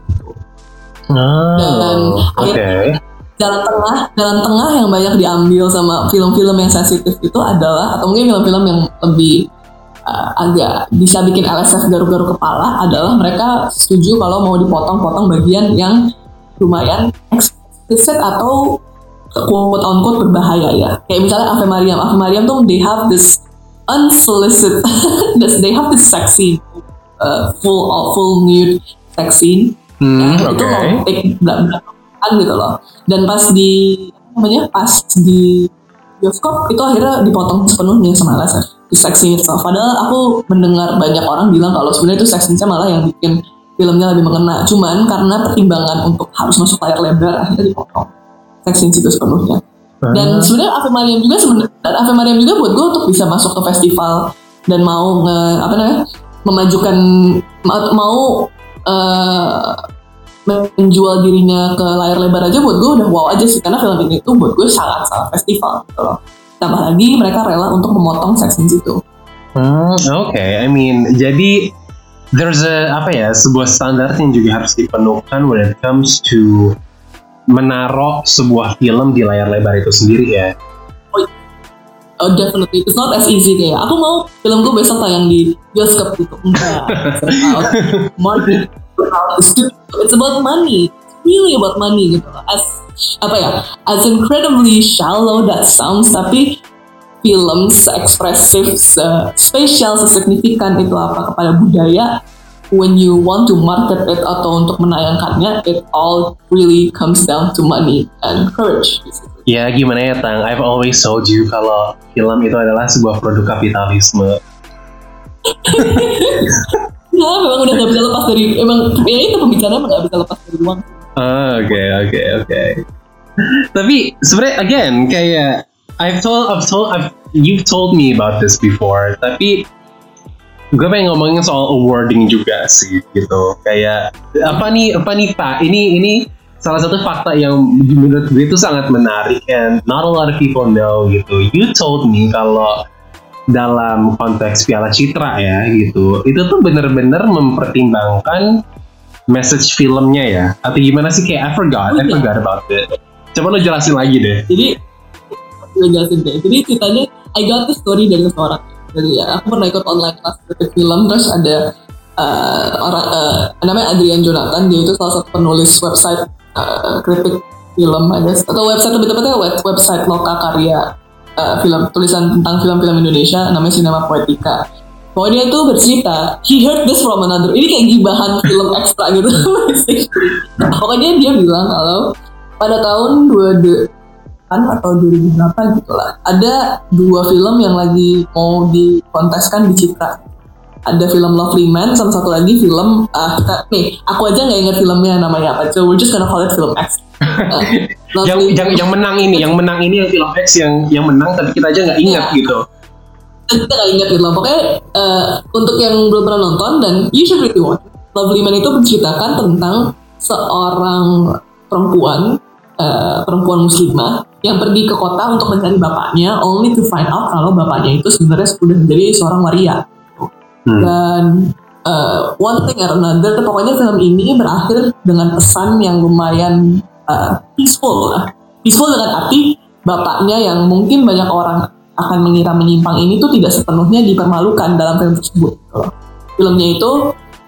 Dan Oh, oke. akhirnya- Jalan tengah, jalan tengah yang banyak diambil sama film-film yang sensitif itu adalah atau mungkin film-film yang lebih uh, agak bisa bikin LSF garu-garu kepala adalah mereka setuju kalau mau dipotong-potong bagian yang lumayan explicit atau quote on quote berbahaya ya. Kayak misalnya Ave Mariam, Ave Mariam tuh they have this unsolicited, (laughs) they have this sex scene, uh, full full nude sex scene Hmm, Nah, oke. itu take gitu loh. Dan pas di namanya pas di bioskop itu akhirnya dipotong sepenuhnya sama LSF di seksi itself. Padahal aku mendengar banyak orang bilang kalau sebenarnya itu seksinya malah yang bikin filmnya lebih mengena. Cuman karena pertimbangan untuk harus masuk layar lebar akhirnya dipotong. Scenes itu sepenuhnya. Dan sebenarnya Ave Mariam juga sebenarnya dan Ave Mariam juga buat gue untuk bisa masuk ke festival dan mau nge, apa namanya memajukan ma- mau eh, menjual dirinya ke layar lebar aja buat gue udah wow aja sih karena film ini tuh buat gue sangat sangat festival gitu loh. Tambah lagi mereka rela untuk memotong sex scenes itu Hmm, Oke, I mean, jadi there's a apa ya sebuah standar yang juga harus dipenuhkan when it comes to menaruh sebuah film di layar lebar itu sendiri ya. Oh definitely, it's not as easy kayak aku mau film gue besok tayang di bioskop gitu. Enggak. (laughs) It's it's about money it's really about money gitu as apa ya as incredibly shallow that sounds tapi film se-ekspresif, se-spesial, sesignifikan itu apa kepada budaya when you want to market it atau untuk menayangkannya it all really comes down to money and courage. Ya gimana ya Tang, I've always told you kalau film itu adalah sebuah produk kapitalisme. (laughs) Nah, memang udah gak bisa lepas dari emang ya itu pembicaraan emang gak bisa lepas dari uang. Ah, Oke oke oke. Tapi sebenarnya again kayak I've told I've told I've, you've told me about this before. Tapi gue pengen ngomongin soal awarding juga sih gitu. Kayak apa nih apa nih Pak? Ini ini salah satu fakta yang menurut gue itu sangat menarik and not a lot of people know gitu. You told me kalau dalam konteks Piala Citra ya gitu, itu tuh bener-bener mempertimbangkan message filmnya ya atau gimana sih kayak I forgot I Iya. forgot about it coba lo jelasin lagi deh Jadi gue jelasin deh. Jadi ceritanya I got the story dari seorang. Jadi ya aku pernah ikut online kelas kritik film terus ada eh, orang eh, namanya Adrian Jonathan dia itu salah satu penulis website eh, kritik film guess. atau website lebih tepatnya web, website loka karya eh, film tulisan tentang film-film Indonesia namanya Cinema Poetica. Pokoknya dia itu bercerita, he heard this from another. Ini kayak gibahan (laughs) film ekstra gitu. (laughs) Pokoknya dia bilang kalau pada tahun 20 kan atau 2000 berapa gitu lah. Ada dua film yang lagi mau dikonteskan di Citra. Ada film Lovely Man sama satu lagi film ah kita nih aku aja nggak ingat filmnya namanya apa. So we're just gonna call it film X. (laughs) Ah, yang yang yang menang ini yang menang ini yang film X yang yang menang tapi kita aja nggak ingat Iya. gitu kita gak ingat gitu loh. Pokoknya eh, untuk yang belum pernah nonton dan you should really watch. Lovely Man itu menceritakan tentang seorang perempuan eh, perempuan muslimah yang pergi ke kota untuk mencari bapaknya only to find out kalau bapaknya itu sebenarnya sudah menjadi seorang waria Hmm. dan eh, one thing or another pokoknya film ini berakhir dengan pesan yang lumayan eh, peaceful lah. Peaceful dengan arti bapaknya yang mungkin banyak orang akan mengira menyimpang ini tuh tidak sepenuhnya dipermalukan dalam film tersebut gitu filmnya itu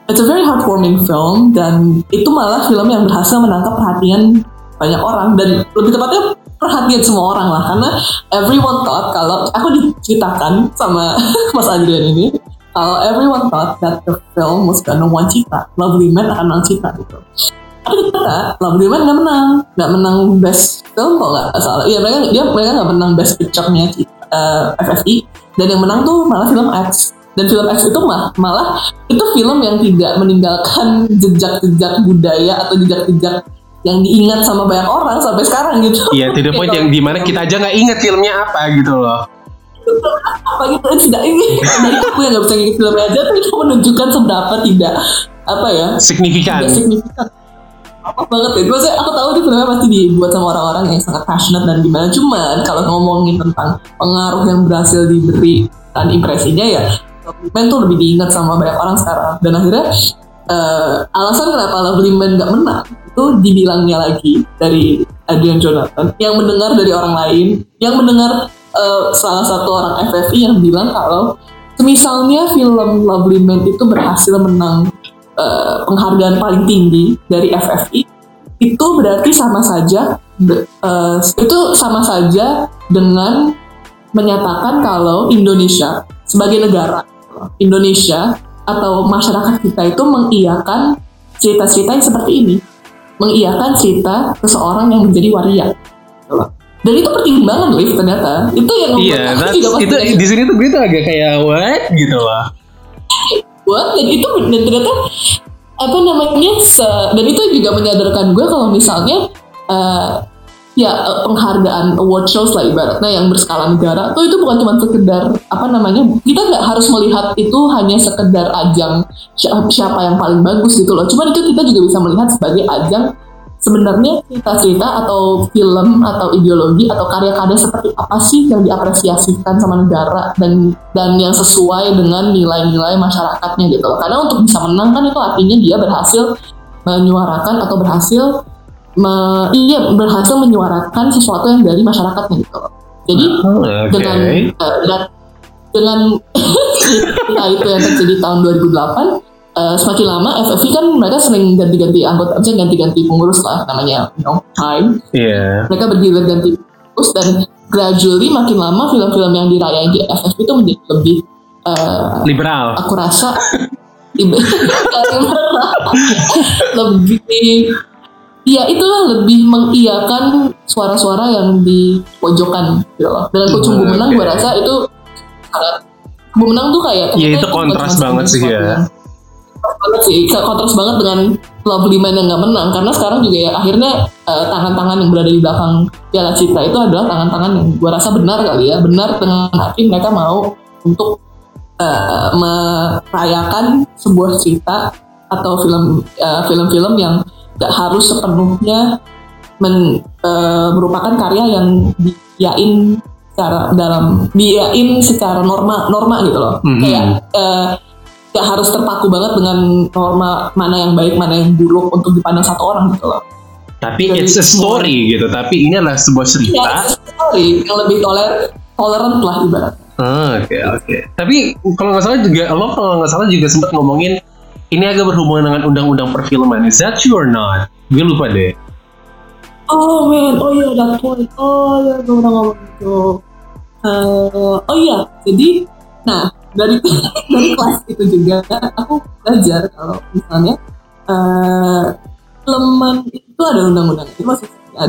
it's a very heartwarming film dan itu malah film yang berhasil menangkap perhatian banyak orang dan lebih tepatnya perhatian semua orang lah. Karena everyone thought kalau aku diceritakan sama (laughs) Mas Adrian ini kalau everyone thought that the film was gonna won Cita. Lovely Man akan menang Cita gitu. Tapi ternyata Lovely Man nggak menang. Nggak menang best film kalau nggak salah. Iya mereka dia mereka nggak menang best picture-nya eh, FFI dan yang menang tuh malah film X. Dan film X itu mah malah itu film yang tidak meninggalkan (laughs) jejak-jejak budaya atau jejak-jejak yang diingat sama banyak orang sampai sekarang gitu. Iya, to the point (laughs) yang di mana kita aja nggak inget filmnya apa gitu loh. Apa gitu tidak ini. Dari aku yang nggak bisa ngikut filmnya aja tapi itu menunjukkan seberapa tidak apa ya Signifikan. tidak signifikan. Apa banget ya gue aku tahu di filmnya pasti dibuat sama orang-orang yang sangat passionate dan gimana. Cuman kalau ngomongin tentang pengaruh yang berhasil diberi dan impresinya ya Lovely tuh lebih diingat sama banyak orang sekarang. Dan akhirnya eh, alasan kenapa Lovely Man nggak menang itu dibilangnya lagi dari Adrian Jonathan yang mendengar dari orang lain yang mendengar eh, salah satu orang FFI yang bilang kalau misalnya film Lovely Man itu berhasil menang eh, penghargaan paling tinggi dari FFI itu berarti sama saja eh, itu sama saja dengan menyatakan kalau Indonesia sebagai negara Indonesia atau masyarakat kita itu mengiyakan cerita-cerita yang seperti ini mengiyakan cerita seseorang yang menjadi waria. Dan itu penting banget Liv ternyata. Itu yang membuat Iya, aku juga itu di sini tuh gue tuh agak kayak what? gitu loh. buat dan itu dan ternyata apa namanya se- dan itu juga menyadarkan gue kalau misalnya eh, ya penghargaan award shows lah ibaratnya yang berskala negara tuh itu bukan cuma sekedar apa namanya kita nggak harus melihat itu hanya sekedar ajang si- siapa yang paling bagus gitu loh. Cuman itu kita juga bisa melihat sebagai ajang sebenarnya cerita-cerita atau film atau ideologi atau karya-karya seperti apa sih yang diapresiasikan sama negara dan dan yang sesuai dengan nilai-nilai masyarakatnya gitu loh karena untuk bisa menang kan itu artinya dia berhasil menyuarakan atau berhasil me- iya berhasil menyuarakan sesuatu yang dari masyarakatnya gitu loh. Jadi Oh, Oke. dengan dan- dengan (laughs) cerita itu yang terjadi tahun 2008 eh, semakin lama FFV kan mereka sering ganti-ganti anggota maksudnya ganti-ganti pengurus lah namanya you know time Iya. mereka berganti pengurus dan gradually makin lama film-film yang dirayain di FFV itu menjadi lebih eh, Liberal. aku rasa (laughs) lebih ya itulah lebih mengiyakan suara-suara yang di pojokan gitu loh. Dengan Hmm, menang gue rasa itu sangat Kucumbu menang tuh kayak Ya, ternyata itu kontras banget sih, ya. Banget sih. Kontras banget dengan Lovely Man yang nggak menang. Karena sekarang juga ya akhirnya eh, tangan-tangan yang berada di belakang Piala Citra itu adalah tangan-tangan yang gue rasa benar kali ya. Benar dengan arti mereka mau untuk eh, merayakan sebuah cerita atau film eh, film-film yang gak harus sepenuhnya men- eh, merupakan karya yang diyain secara dalam diyain secara norma norma gitu loh. Mhm. kayak eh, gak harus terpaku banget dengan norma mana yang baik mana yang buruk untuk dipandang satu orang gitu loh Tapi Dari it's a story gitu. Tapi ini adalah sebuah cerita. ya it's a story yang lebih toler tolerant lah ibaratnya Ah, Oke oke. Tapi kalau nggak salah juga lo kalau nggak salah juga sempat ngomongin ini agak berhubungan dengan undang-undang perfilman. Is that true or not? Gue lupa deh. Oh man, oh iya that point. Oh iya, gue pernah ngomong itu. Eh, oh iya, jadi, nah dari (laughs) dari kelas itu juga aku belajar kalau misalnya filman itu ada undang-undang itu masih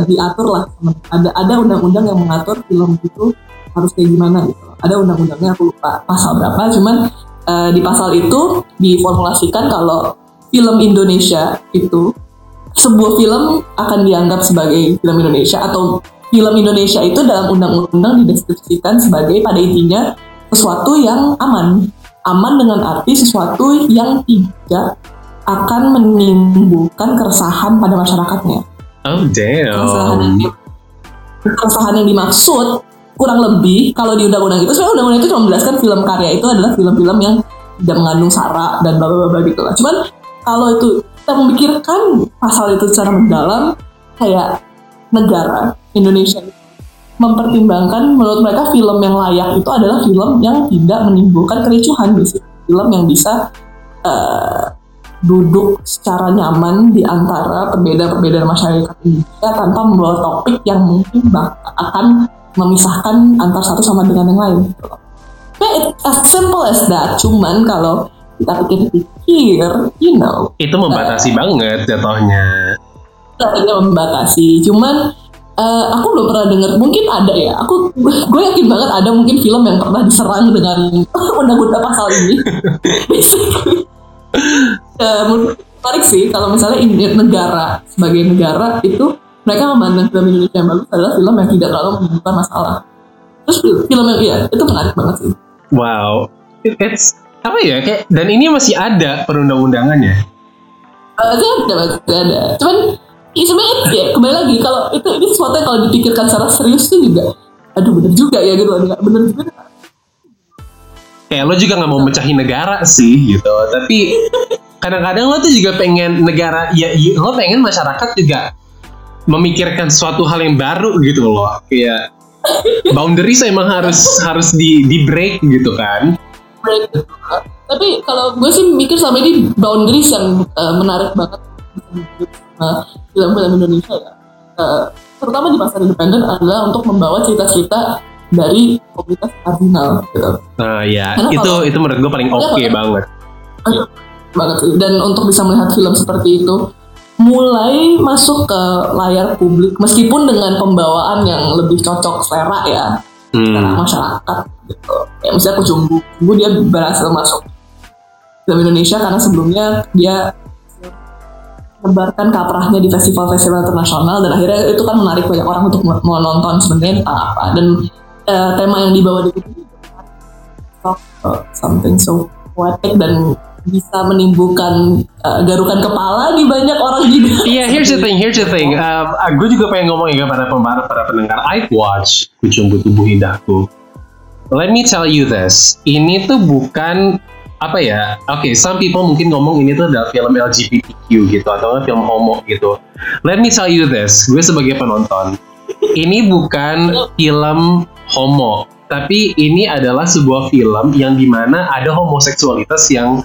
diatur lah ada ada undang-undang yang mengatur film itu harus kayak gimana gitu. Ada undang-undangnya aku lupa pasal berapa, cuman eh, di pasal itu diformulasikan kalau film Indonesia itu sebuah film akan dianggap sebagai film Indonesia atau film Indonesia itu dalam undang-undang dideskripsikan sebagai pada intinya sesuatu yang aman. Aman dengan arti sesuatu yang tidak akan menimbulkan keresahan pada masyarakatnya. Oh Keresahan yang, damn. keresahan yang dimaksud kurang lebih kalau di undang-undang itu sebenarnya undang-undang itu cuma menjelaskan film karya itu adalah film-film yang tidak mengandung sara dan bla bla bla gitu lah. Cuman kalau itu kita memikirkan pasal itu secara mendalam kayak negara Indonesia mempertimbangkan menurut mereka film yang layak itu adalah film yang tidak menimbulkan kericuhan gitu. film yang bisa eh, duduk secara nyaman di antara perbedaan-perbedaan masyarakat Indonesia tanpa membawa topik yang mungkin akan memisahkan antar satu sama dengan yang lain. Kayak it's as simple as that. Cuman kalau kita pikir-pikir, you know, Itu membatasi banget jatuhnya. ada membatasi. Cuman eh, aku belum pernah dengar. Mungkin ada ya. Aku gue yakin banget ada mungkin film yang pernah diserang dengan (laughs) undang-undang pasal ini. (laughs) Basically. Menurut- menarik sih kalau misalnya ini negara sebagai negara itu mereka memandang film Indonesia yang bagus adalah film yang tidak terlalu menimbulkan masalah. Terus film yang iya itu menarik banget sih. Wow. It- It's apa ya kayak dan ini masih ada perundang-undangannya. Eh, Itu ada, ada. Cuman ya sebenarnya ya kembali lagi kalau itu ini sesuatu yang kalau dipikirkan secara serius tuh juga, aduh bener juga ya gitu, bener juga. Kayak lo juga nggak mau mecahin negara sih gitu. Tapi kadang-kadang lo tuh juga pengen negara ya ya, lo pengen masyarakat juga memikirkan suatu hal yang baru gitu loh. Kayak boundaries emang harus harus di di break gitu kan. break. Tapi kalau gue sih mikir sama ini boundaries yang eh, menarik banget film-film Indonesia ya. Eh, terutama di pasar independen adalah untuk membawa cerita-cerita dari komunitas kardinal gitu. Nah ya Karena itu kalau- itu menurut gue paling Iya, oke kalau- banget. banget sih. Dan untuk bisa melihat film seperti itu mulai masuk ke layar publik meskipun dengan pembawaan yang lebih cocok selera ya Hmm. masyarakat gitu. Kayak misalnya Kucumbu, Kucumbu dia berhasil masuk film Indonesia karena sebelumnya dia sebarkan kaprahnya di festival-festival internasional dan akhirnya itu kan menarik banyak orang untuk mau nonton sebenarnya tentang apa dan eh, tema yang dibawa di about something so poetic dan bisa menimbulkan eh, garukan kepala di banyak orang juga. Iya, here's the thing, here's the thing. (laughs) Um, gue juga pengen ngomong ya pada pembar para pendengar. I watch Kucumbu Tubuh Indahku. Let me tell you this. Ini tuh bukan apa ya? Oke, some people mungkin ngomong ini tuh adalah film LGBTQ gitu atau film homo gitu. Let me tell you this. Gue sebagai penonton, ini bukan film homo, tapi ini adalah sebuah film yang di mana ada homoseksualitas yang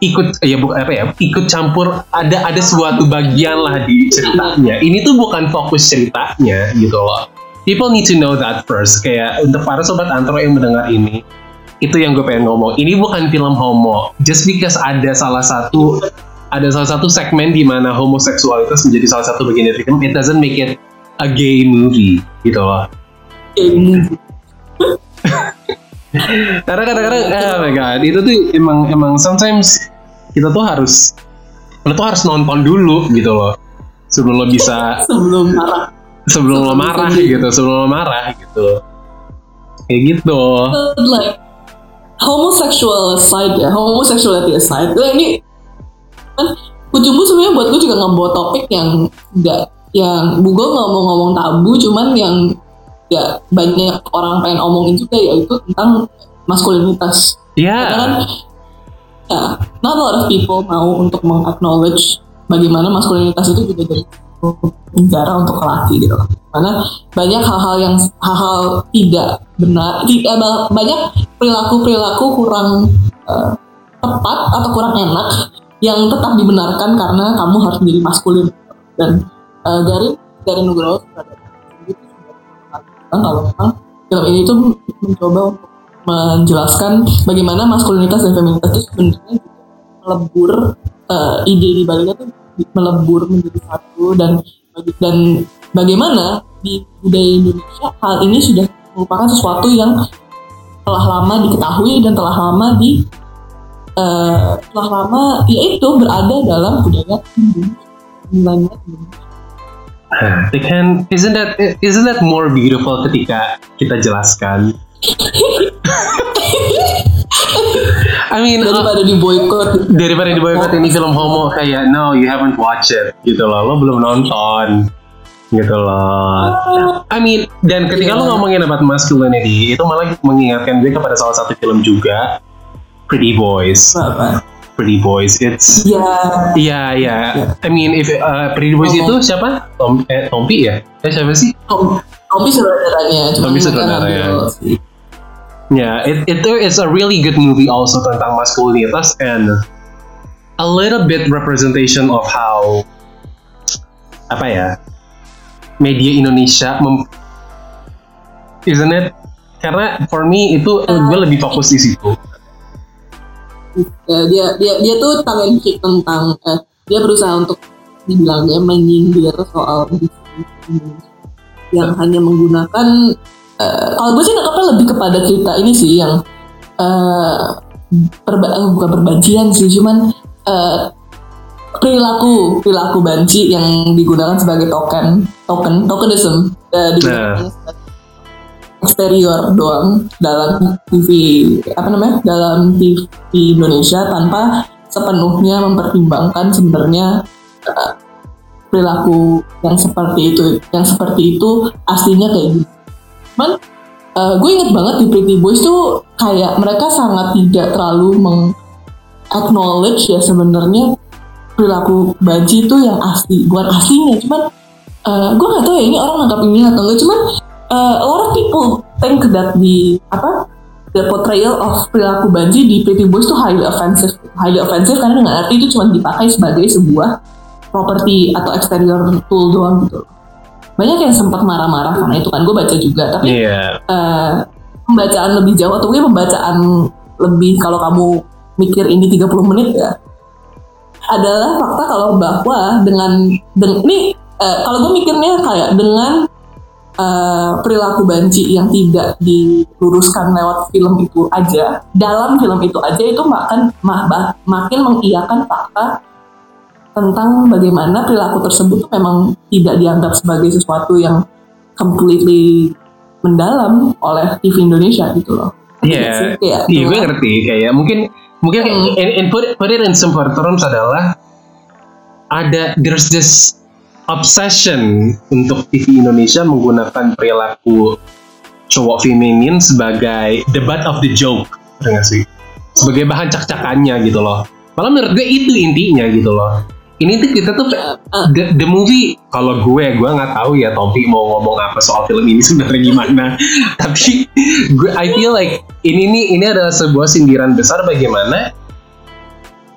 ikut ya bu, apa ya ikut campur ada ada suatu bagian lah di ceritanya ini tuh bukan fokus ceritanya gitu loh people need to know that first kayak untuk para sobat antro yang mendengar ini itu yang gue pengen ngomong. Ini bukan film homo. Just because ada salah satu ada salah satu segmen di mana homoseksualitas menjadi salah satu bagian dari film it doesn't make it a gay movie gitu loh. (laughs) Karena kadang-kadang oh my god itu tuh emang emang sometimes kita tuh harus lo tuh harus nonton dulu gitu loh. Sebelum lo bisa (laughs) sebelum marah. Sebelum lo marah gitu sebelum lo marah gitu. Kayak gitu. Like homosexual aside ya homosexuality aside nah, ini kan Kucumbu sebenarnya buat gue juga ngebawa topik yang enggak yang gue nggak mau ngomong tabu cuman yang ya banyak orang pengen omongin juga yaitu tentang maskulinitas. Ya karena kan ya not a lot of people mau untuk meng-acknowledge bagaimana maskulinitas itu juga jadi penjara untuk laki gitu. Karena banyak hal-hal yang hal-hal tidak benar tidak banyak perilaku perilaku kurang eh, tepat atau kurang enak yang tetap dibenarkan karena kamu harus menjadi maskulin. Dan eh, Garin Garin Nugroho kalau memang film ini. Tuh mencoba menjelaskan bagaimana maskulinitas dan feminitas itu sebenarnya melebur eh, ide di baliknya tuh melebur menjadi satu dan dan bagaimana di budaya Indonesia hal ini sudah merupakan sesuatu yang telah lama diketahui dan telah lama di eh, telah lama yaitu berada dalam budaya Indonesia. They can isn't that isn't that more beautiful ketika kita jelaskan I mean uh, daripada di boykot daripada di boykot ini film homo kayak no you haven't watched it. Gitu loh lo belum nonton. Gitu loh. I mean dan ketika lo ngomongin about masculinity itu malah mengingatkan gue kepada salah satu film juga Pretty Boys. Apa Pretty Boys it's ya Iya iya. I mean if uh, Pretty Boys Tom- itu siapa? Tom eh, Tompi ya? Eh siapa sih? Tom Tommy saudaranya cuma Tommy mereka saudaranya. Ya, it it is a really good movie also tentang maskulinitas and a little bit representation of how apa ya media Indonesia mem, isn't it? Karena for me itu uh, gue lebih fokus di situ. ya, dia dia dia tuh cheek tentang eh, dia berusaha untuk dibilangnya menyindir soal yang hanya menggunakan eh, kalau gue sih nangkapnya lebih kepada cerita ini sih yang eh, perba- eh, bukan perbanjian sih cuman eh, perilaku perilaku banci yang digunakan sebagai token token tokenism eh, digunakan sebagai eksterior doang dalam TV apa namanya dalam TV Indonesia tanpa sepenuhnya mempertimbangkan sebenarnya eh, perilaku yang seperti itu yang seperti itu aslinya kayak gitu. Cuman eh, gue inget banget di Pretty Boys tuh kayak mereka sangat tidak terlalu meng acknowledge ya sebenarnya perilaku Baji itu yang asli bukan aslinya. Cuman eh, gue nggak tahu ya ini orang nangkap ini atau enggak cuman uh, a lot of people think that the apa the portrayal of perilaku Banji di Pretty Boys itu highly offensive. Highly offensive karena dengan arti itu cuma dipakai sebagai sebuah properti atau exterior tool doang gitu banyak yang sempat marah-marah karena itu kan gue baca juga tapi Iya. eh, pembacaan lebih jauh atau mungkin pembacaan lebih kalau kamu mikir ini 30 menit ya adalah fakta kalau bahwa dengan deng- ini eh, kalau gue mikirnya kayak dengan eh, perilaku banci yang tidak diluruskan lewat film itu aja dalam film itu aja itu makan mah- bah- makin mengiyakan fakta tentang bagaimana perilaku tersebut memang tidak dianggap sebagai sesuatu yang completely mendalam oleh TV Indonesia gitu loh. Iya, Kayak iya gue kayak- ngerti kayak mungkin mungkin Hmm. in, in put, put it in simple terms adalah ada there's this obsession untuk TV Indonesia menggunakan perilaku cowok feminin sebagai the butt of the joke, bener nggak sih? Sebagai bahan cak-cakannya gitu loh. Malah menurut gue itu intinya gitu loh. Ini tuh kita tuh the, the movie kalau gue gue nggak tahu ya Tompi mau ngomong apa soal film ini sebenarnya gimana. (laughs) Tapi gue I feel like ini nih ini adalah sebuah sindiran besar bagaimana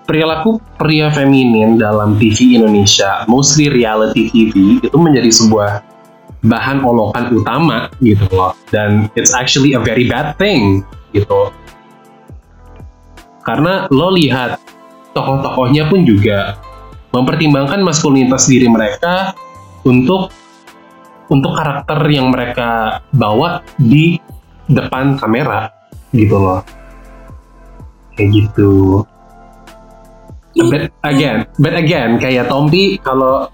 perilaku pria feminin dalam TV Indonesia, mostly reality TV itu menjadi sebuah bahan olokan utama gitu loh. Dan it's actually a very bad thing gitu. Karena lo lihat tokoh-tokohnya pun juga mempertimbangkan maskulinitas diri mereka untuk untuk karakter yang mereka bawa di depan kamera gitu loh. Kayak gitu. But again but again kayak Tompi kalau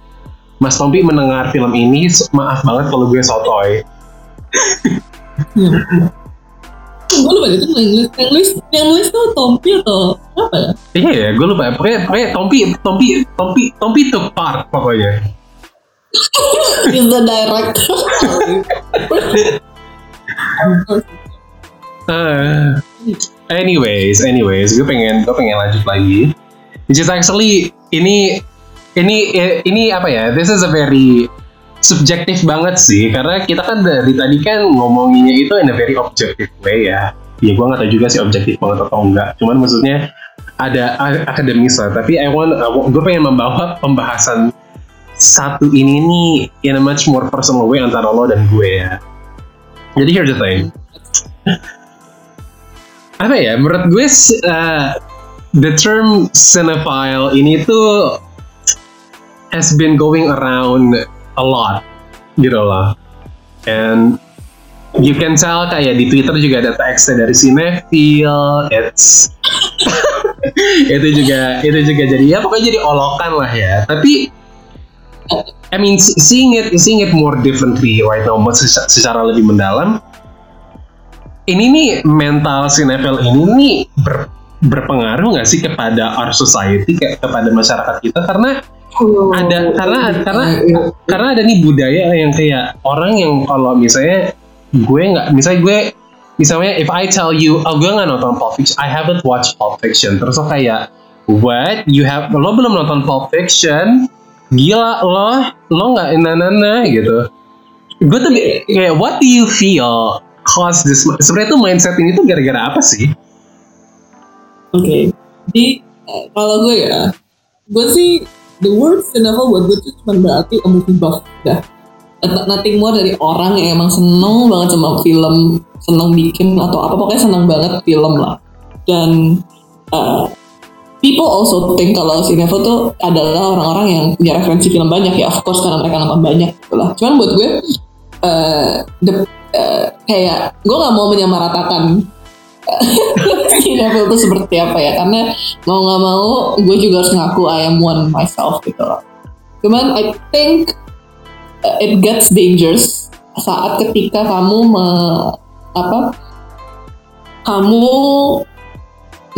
Mas Tompi mendengar film ini maaf banget kalau gue sotoy (laughs) gue lupa itu yang nulis yang nulis yang nulis tuh Tompi atau apa ya? iya ya gue lupa pokoknya, pokoknya Tompi Tompi Tompi Tompi took part pokoknya (laughs) Is the director. (laughs) Uh, anyways, anyways, gue pengen gue pengen lanjut lagi. Which is actually ini ini ini apa ya? This is a very subjektif banget sih karena kita kan dari tadi kan ngomonginnya itu in a very objective way ya. Ya gue nggak tahu juga sih objektif banget atau enggak. Cuman maksudnya ada akademis lah. Tapi I want gue pengen membawa pembahasan satu ini nih in a much more personal way antara lo dan gue ya. Jadi here's the thing (laughs) apa ya menurut gue uh, the term cinephile ini tuh has been going around a lot gitu loh. And you can tell kayak di Twitter juga ada teksnya dari cinephile it's (laughs) itu juga itu juga jadi ya pokoknya jadi olokan lah ya. Tapi I mean seeing it seeing it more differently right now secara, lebih mendalam ini nih mental cinephile ini nih ber- berpengaruh nggak sih kepada our society kayak kepada masyarakat kita? Karena ada karena karena karena ada nih budaya yang kayak orang yang kalau misalnya gue nggak misalnya gue misalnya if I tell you oh gue nggak nonton Pulp Fiction I haven't watched Pulp Fiction. Terus lo kayak what? You have lo belum nonton Pulp Fiction? Gila lo lo nggak nana gitu. Gue tuh kayak what do you feel cause this sebenarnya tuh mindset ini tuh gara-gara apa sih? Oke, jadi eh, kalau gue ya, gue sih the word cinephile buat gue tuh cuma berarti a movie buff, dah. Not- Nothing more dari orang yang emang seneng banget sama film, seneng bikin atau apa pokoknya seneng banget film lah. Dan eh, people also think kalau cinephile tuh adalah orang-orang yang punya referensi film banyak ya, of course karena mereka nonton banyak gitu lah. Cuman buat gue, eh, the- eh, kayak gue nggak mau menyamaratakan Cinephile itu seperti apa ya? Karena mau nggak mau gue juga harus ngaku I am one myself gitu loh. Cuman I think uh, it gets dangerous saat ketika kamu me, apa kamu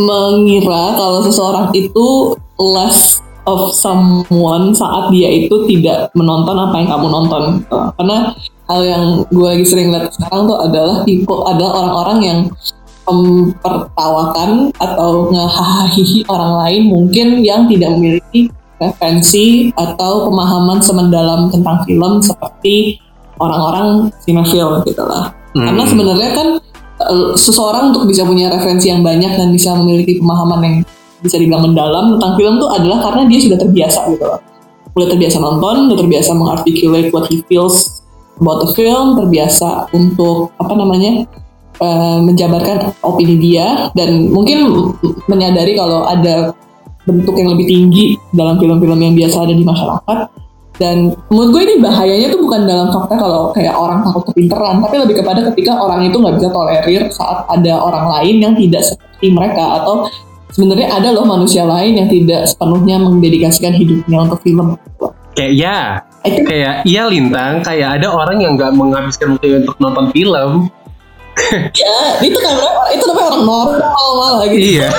mengira kalau seseorang itu less of someone saat dia itu tidak menonton apa yang kamu nonton. Karena hal yang gue lagi sering lihat sekarang tuh adalah people adalah orang-orang yang mempertawakan atau ngehahihi orang lain mungkin yang tidak memiliki referensi atau pemahaman semendalam tentang film seperti orang-orang cinephile gitu lah. Hmm. Karena sebenarnya kan eh, seseorang untuk bisa punya referensi yang banyak dan bisa memiliki pemahaman yang bisa dibilang mendalam tentang film tuh adalah karena dia sudah terbiasa gitu loh. Udah terbiasa nonton, udah terbiasa mengarticulate what he feels about the film, terbiasa untuk apa namanya eh, menjabarkan opini dia dan mungkin menyadari kalau ada bentuk yang lebih tinggi dalam film-film yang biasa ada di masyarakat dan menurut gue ini bahayanya tuh bukan dalam fakta kalau kayak orang takut kepinteran tapi lebih kepada ketika orang itu nggak bisa tolerir saat ada orang lain yang tidak seperti mereka atau sebenarnya ada loh manusia lain yang tidak sepenuhnya mendedikasikan hidupnya untuk film. Kayak ya, kayak iya lintang, kayak ada orang yang nggak menghabiskan waktu untuk nonton film. Ya itu kan itu namanya orang normal malah gitu. iya.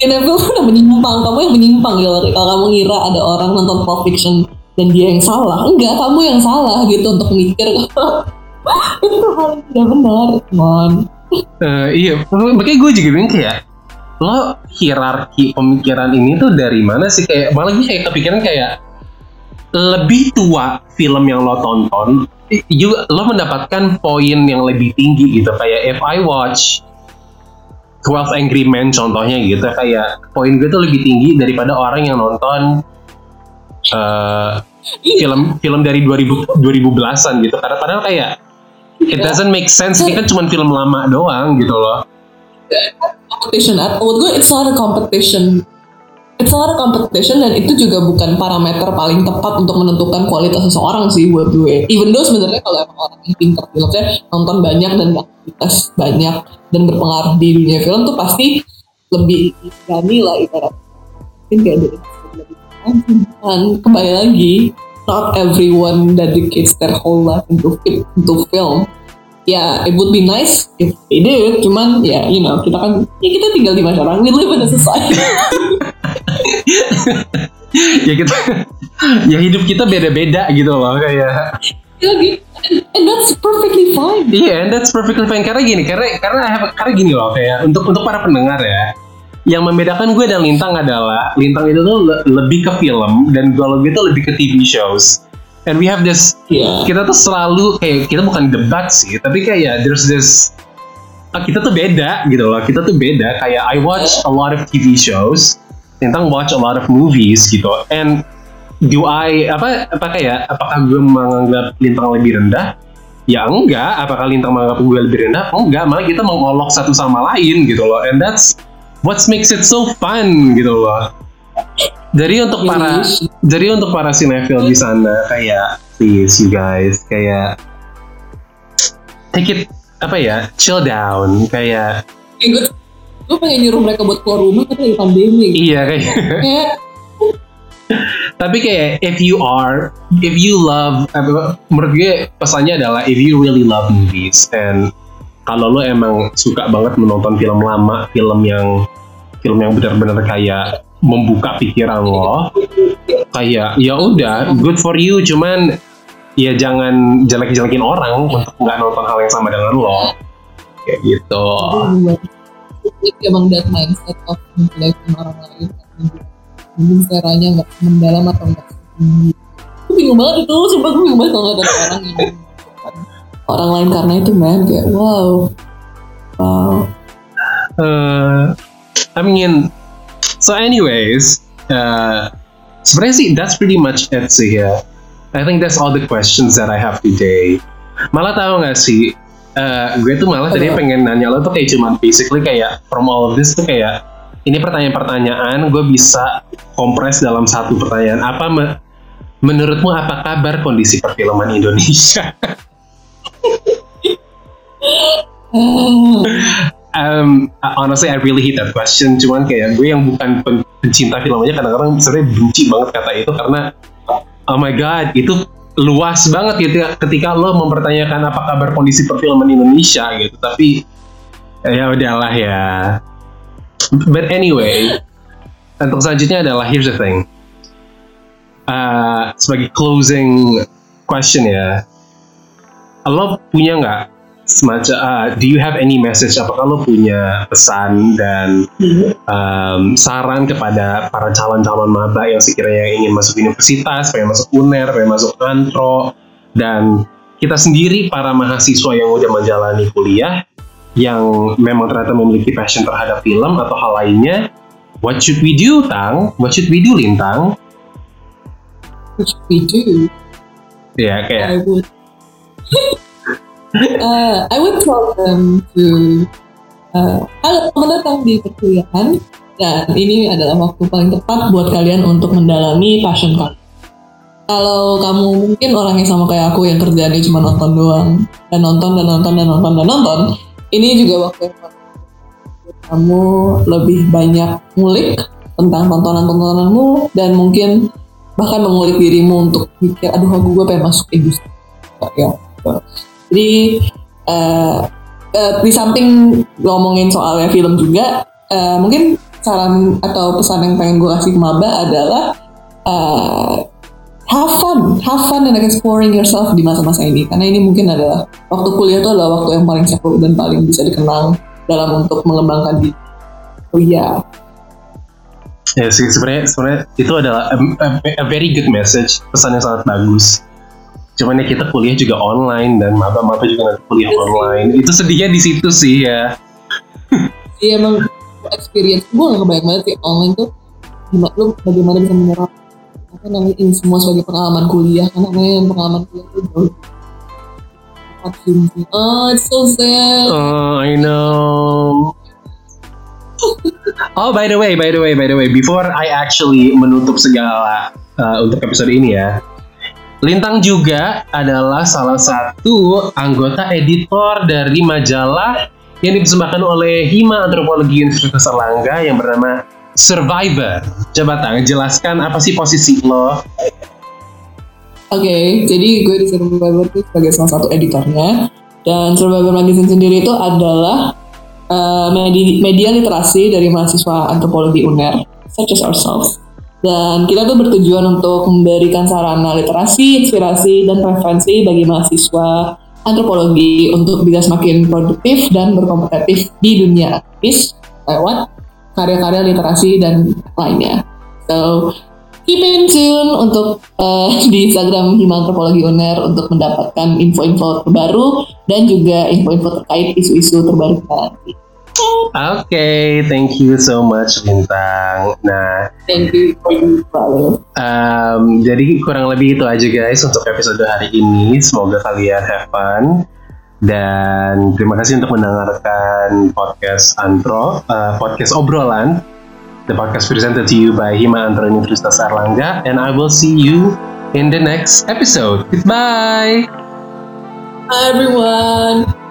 Kenapa lu udah menyimpang? Kamu yang menyimpang ya Kalau kamu ngira ada orang nonton Pulp Fiction dan dia yang salah, enggak kamu yang salah gitu untuk mikir (laughs) itu hal yang tidak benar, mon. Eh, iya, makanya gue juga bingung kayak lo hierarki pemikiran ini tuh dari mana sih kayak malah gue kayak kepikiran kayak lebih tua film yang lo tonton juga lo mendapatkan poin yang lebih tinggi gitu kayak if I watch 12 Angry Men contohnya gitu kayak poin gue tuh lebih tinggi daripada orang yang nonton eh, film film dari 2000 2010-an gitu. Karena padahal kayak it doesn't make sense ini kan cuma film lama doang gitu loh. Competition at menurut gue it's not a competition it's a competition dan itu juga bukan parameter paling tepat untuk menentukan kualitas seseorang sih buat gue. Even though sebenarnya kalau emang orang yang pinter filmnya nonton banyak dan aktivitas banyak dan berpengaruh di dunia film tuh pasti lebih berani lah ibarat mungkin kayak dari lebih dan kembali lagi not everyone dedicates their whole life into, into film. Ya it would be nice if they did cuman ya you know kita kan ya kita tinggal di masyarakat we live in a society (laughs) ya kita ya hidup kita beda-beda gitu loh kayak. Ya gitu. And, that's perfectly fine. Iya and that's perfectly fine. Karena gini karena karena I have- karena gini loh kayak untuk untuk para pendengar ya yang membedakan gue dan Lintang adalah Lintang itu tuh le- lebih ke film dan kalau gue tuh lebih ke TV shows. And we have this Iya. kita tuh selalu kayak kita bukan debat sih tapi kayak there's this ah, kita tuh beda gitu loh kita tuh beda. Kayak I watch a lot of TV shows Lintang watch a lot of movies gitu. And do I apa apa kayak apakah gue menganggap Lintang lebih rendah? Ya enggak. Apakah Lintang menganggap gue lebih rendah? Enggak. Malah kita mengolok satu sama lain gitu loh. And that's what makes it so fun gitu loh. Jadi untuk para Yes. jadi untuk para sinetron di sana kayak please you guys kayak take it apa ya chill down kayak gue gue pengen nyuruh mereka buat keluar rumah tapi lagi pandemi. Iya kayak kayak tapi kayak if you are if you love apa, menurut gue pesannya adalah if you really love movies and kalau lo emang suka banget menonton film lama film yang film yang benar-benar kayak membuka pikiran lo kayak ya udah good for you cuman ya jangan jelek-jelekin orang untuk nggak nonton hal yang sama dengan lo. Kayak gitu itu emang that mindset of menjelekin orang lain mungkin caranya nggak mendalam atau nggak tinggi. Gue bingung banget itu sumpah gue bingung banget kalau ada orang yang (laughs) orang lain karena itu man. Kayak wow. Wow. Uh, I mean, so anyways, uh, sebenarnya sih that's pretty much it sih ya. I think that's all the questions that I have today. Malah tahu nggak sih, uh, gue tuh malah tadi pengen nanya lo tuh kayak cuman basically kayak from all of this tuh kayak ini pertanyaan-pertanyaan gue bisa kompres dalam satu pertanyaan. Apa me- menurutmu apa kabar kondisi perfilman Indonesia? (laughs) um, honestly I really hate that question cuman kayak gue yang bukan pen- pencinta film aja kadang-kadang sebenarnya benci banget kata itu karena oh my god itu luas banget gitu ya ketika lo mempertanyakan apa kabar kondisi perfilman Indonesia gitu. Tapi ya udahlah ya. But anyway untuk selanjutnya adalah here's the thing. Uh, sebagai closing question ya. Lo punya nggak semacam uh, do you have any message apakah lo punya pesan dan um, saran kepada para calon-calon maba yang sekiranya ingin masuk universitas, pengen masuk UNER, pengen masuk antro dan kita sendiri para mahasiswa yang udah menjalani kuliah yang memang ternyata memiliki passion terhadap film atau hal lainnya what should we do Tang? what should we do Lintang? which we do ya kayak I would uh, I would tell them to uh, halo selamat datang di perkuliahan dan ini adalah waktu paling tepat buat kalian untuk mendalami passion kalian. Kalau kamu mungkin orang yang sama kayak aku yang kerjaannya cuma nonton doang dan nonton dan nonton dan nonton dan nonton, ini juga waktu yang kamu lebih banyak ngulik tentang tontonan-tontonanmu dan mungkin bahkan mengulik dirimu untuk mikir aduh aku gue pengen masuk industri ya gitu. Jadi eh, eh, di samping ngomongin soalnya film juga eh, mungkin saran atau pesan yang pengen gue kasih ke maba adalah eh, have fun, have fun and exploring yourself di masa-masa ini karena ini mungkin adalah waktu kuliah itu adalah waktu yang paling seru dan paling bisa dikenang dalam untuk mengembangkan diri. Oh iya, Ya sih sebenarnya sebenarnya itu adalah a, a- a very good message, pesan yang sangat bagus. Cuman ya kita kuliah juga online dan maba-maba juga nanti kuliah Iya sih. online. Itu sedihnya di situ sih ya. (laughs) Iya emang experience gue gak kebayang banget sih online tuh gimana lu bagaimana bisa menyerap apa namanya ini semua sebagai pengalaman kuliah karena namanya yang pengalaman kuliah tuh jauh Oh, it's so sad. Oh, I know. Oh, by the way, by the way, by the way, before I actually menutup segala uh, untuk episode ini ya, Lintang juga adalah salah satu anggota editor dari majalah yang dipersembahkan oleh Hima Antropologi Universitas Erlangga yang bernama Survivor. Coba Tang, jelaskan apa sih posisi lo? Oke, jadi gue di Survivor itu sebagai salah satu editornya dan Survivor Magazine sendiri itu adalah uh, medi- media literasi dari mahasiswa antropologi UNER, such as ourselves. Dan kita tuh bertujuan untuk memberikan sarana literasi, inspirasi, dan referensi bagi mahasiswa antropologi untuk bisa semakin produktif dan berkompetitif di dunia akademis lewat karya-karya literasi dan lainnya. So, keep in tune untuk eh, (laughs) di Instagram Hima Antropologi Uner untuk mendapatkan info-info terbaru dan juga info-info terkait isu-isu terbaru kita nanti. Oke, thank you so much Lintang. Nah, Thank you for you, Paul. Um, jadi kurang lebih itu aja guys untuk episode hari ini. Semoga kalian have fun. Dan terima kasih untuk mendengarkan podcast Antro, uh, podcast obrolan. The podcast presented to you by Hima Antro Universitas Erlangga. And I will see you in the next episode. Goodbye! Hi everyone.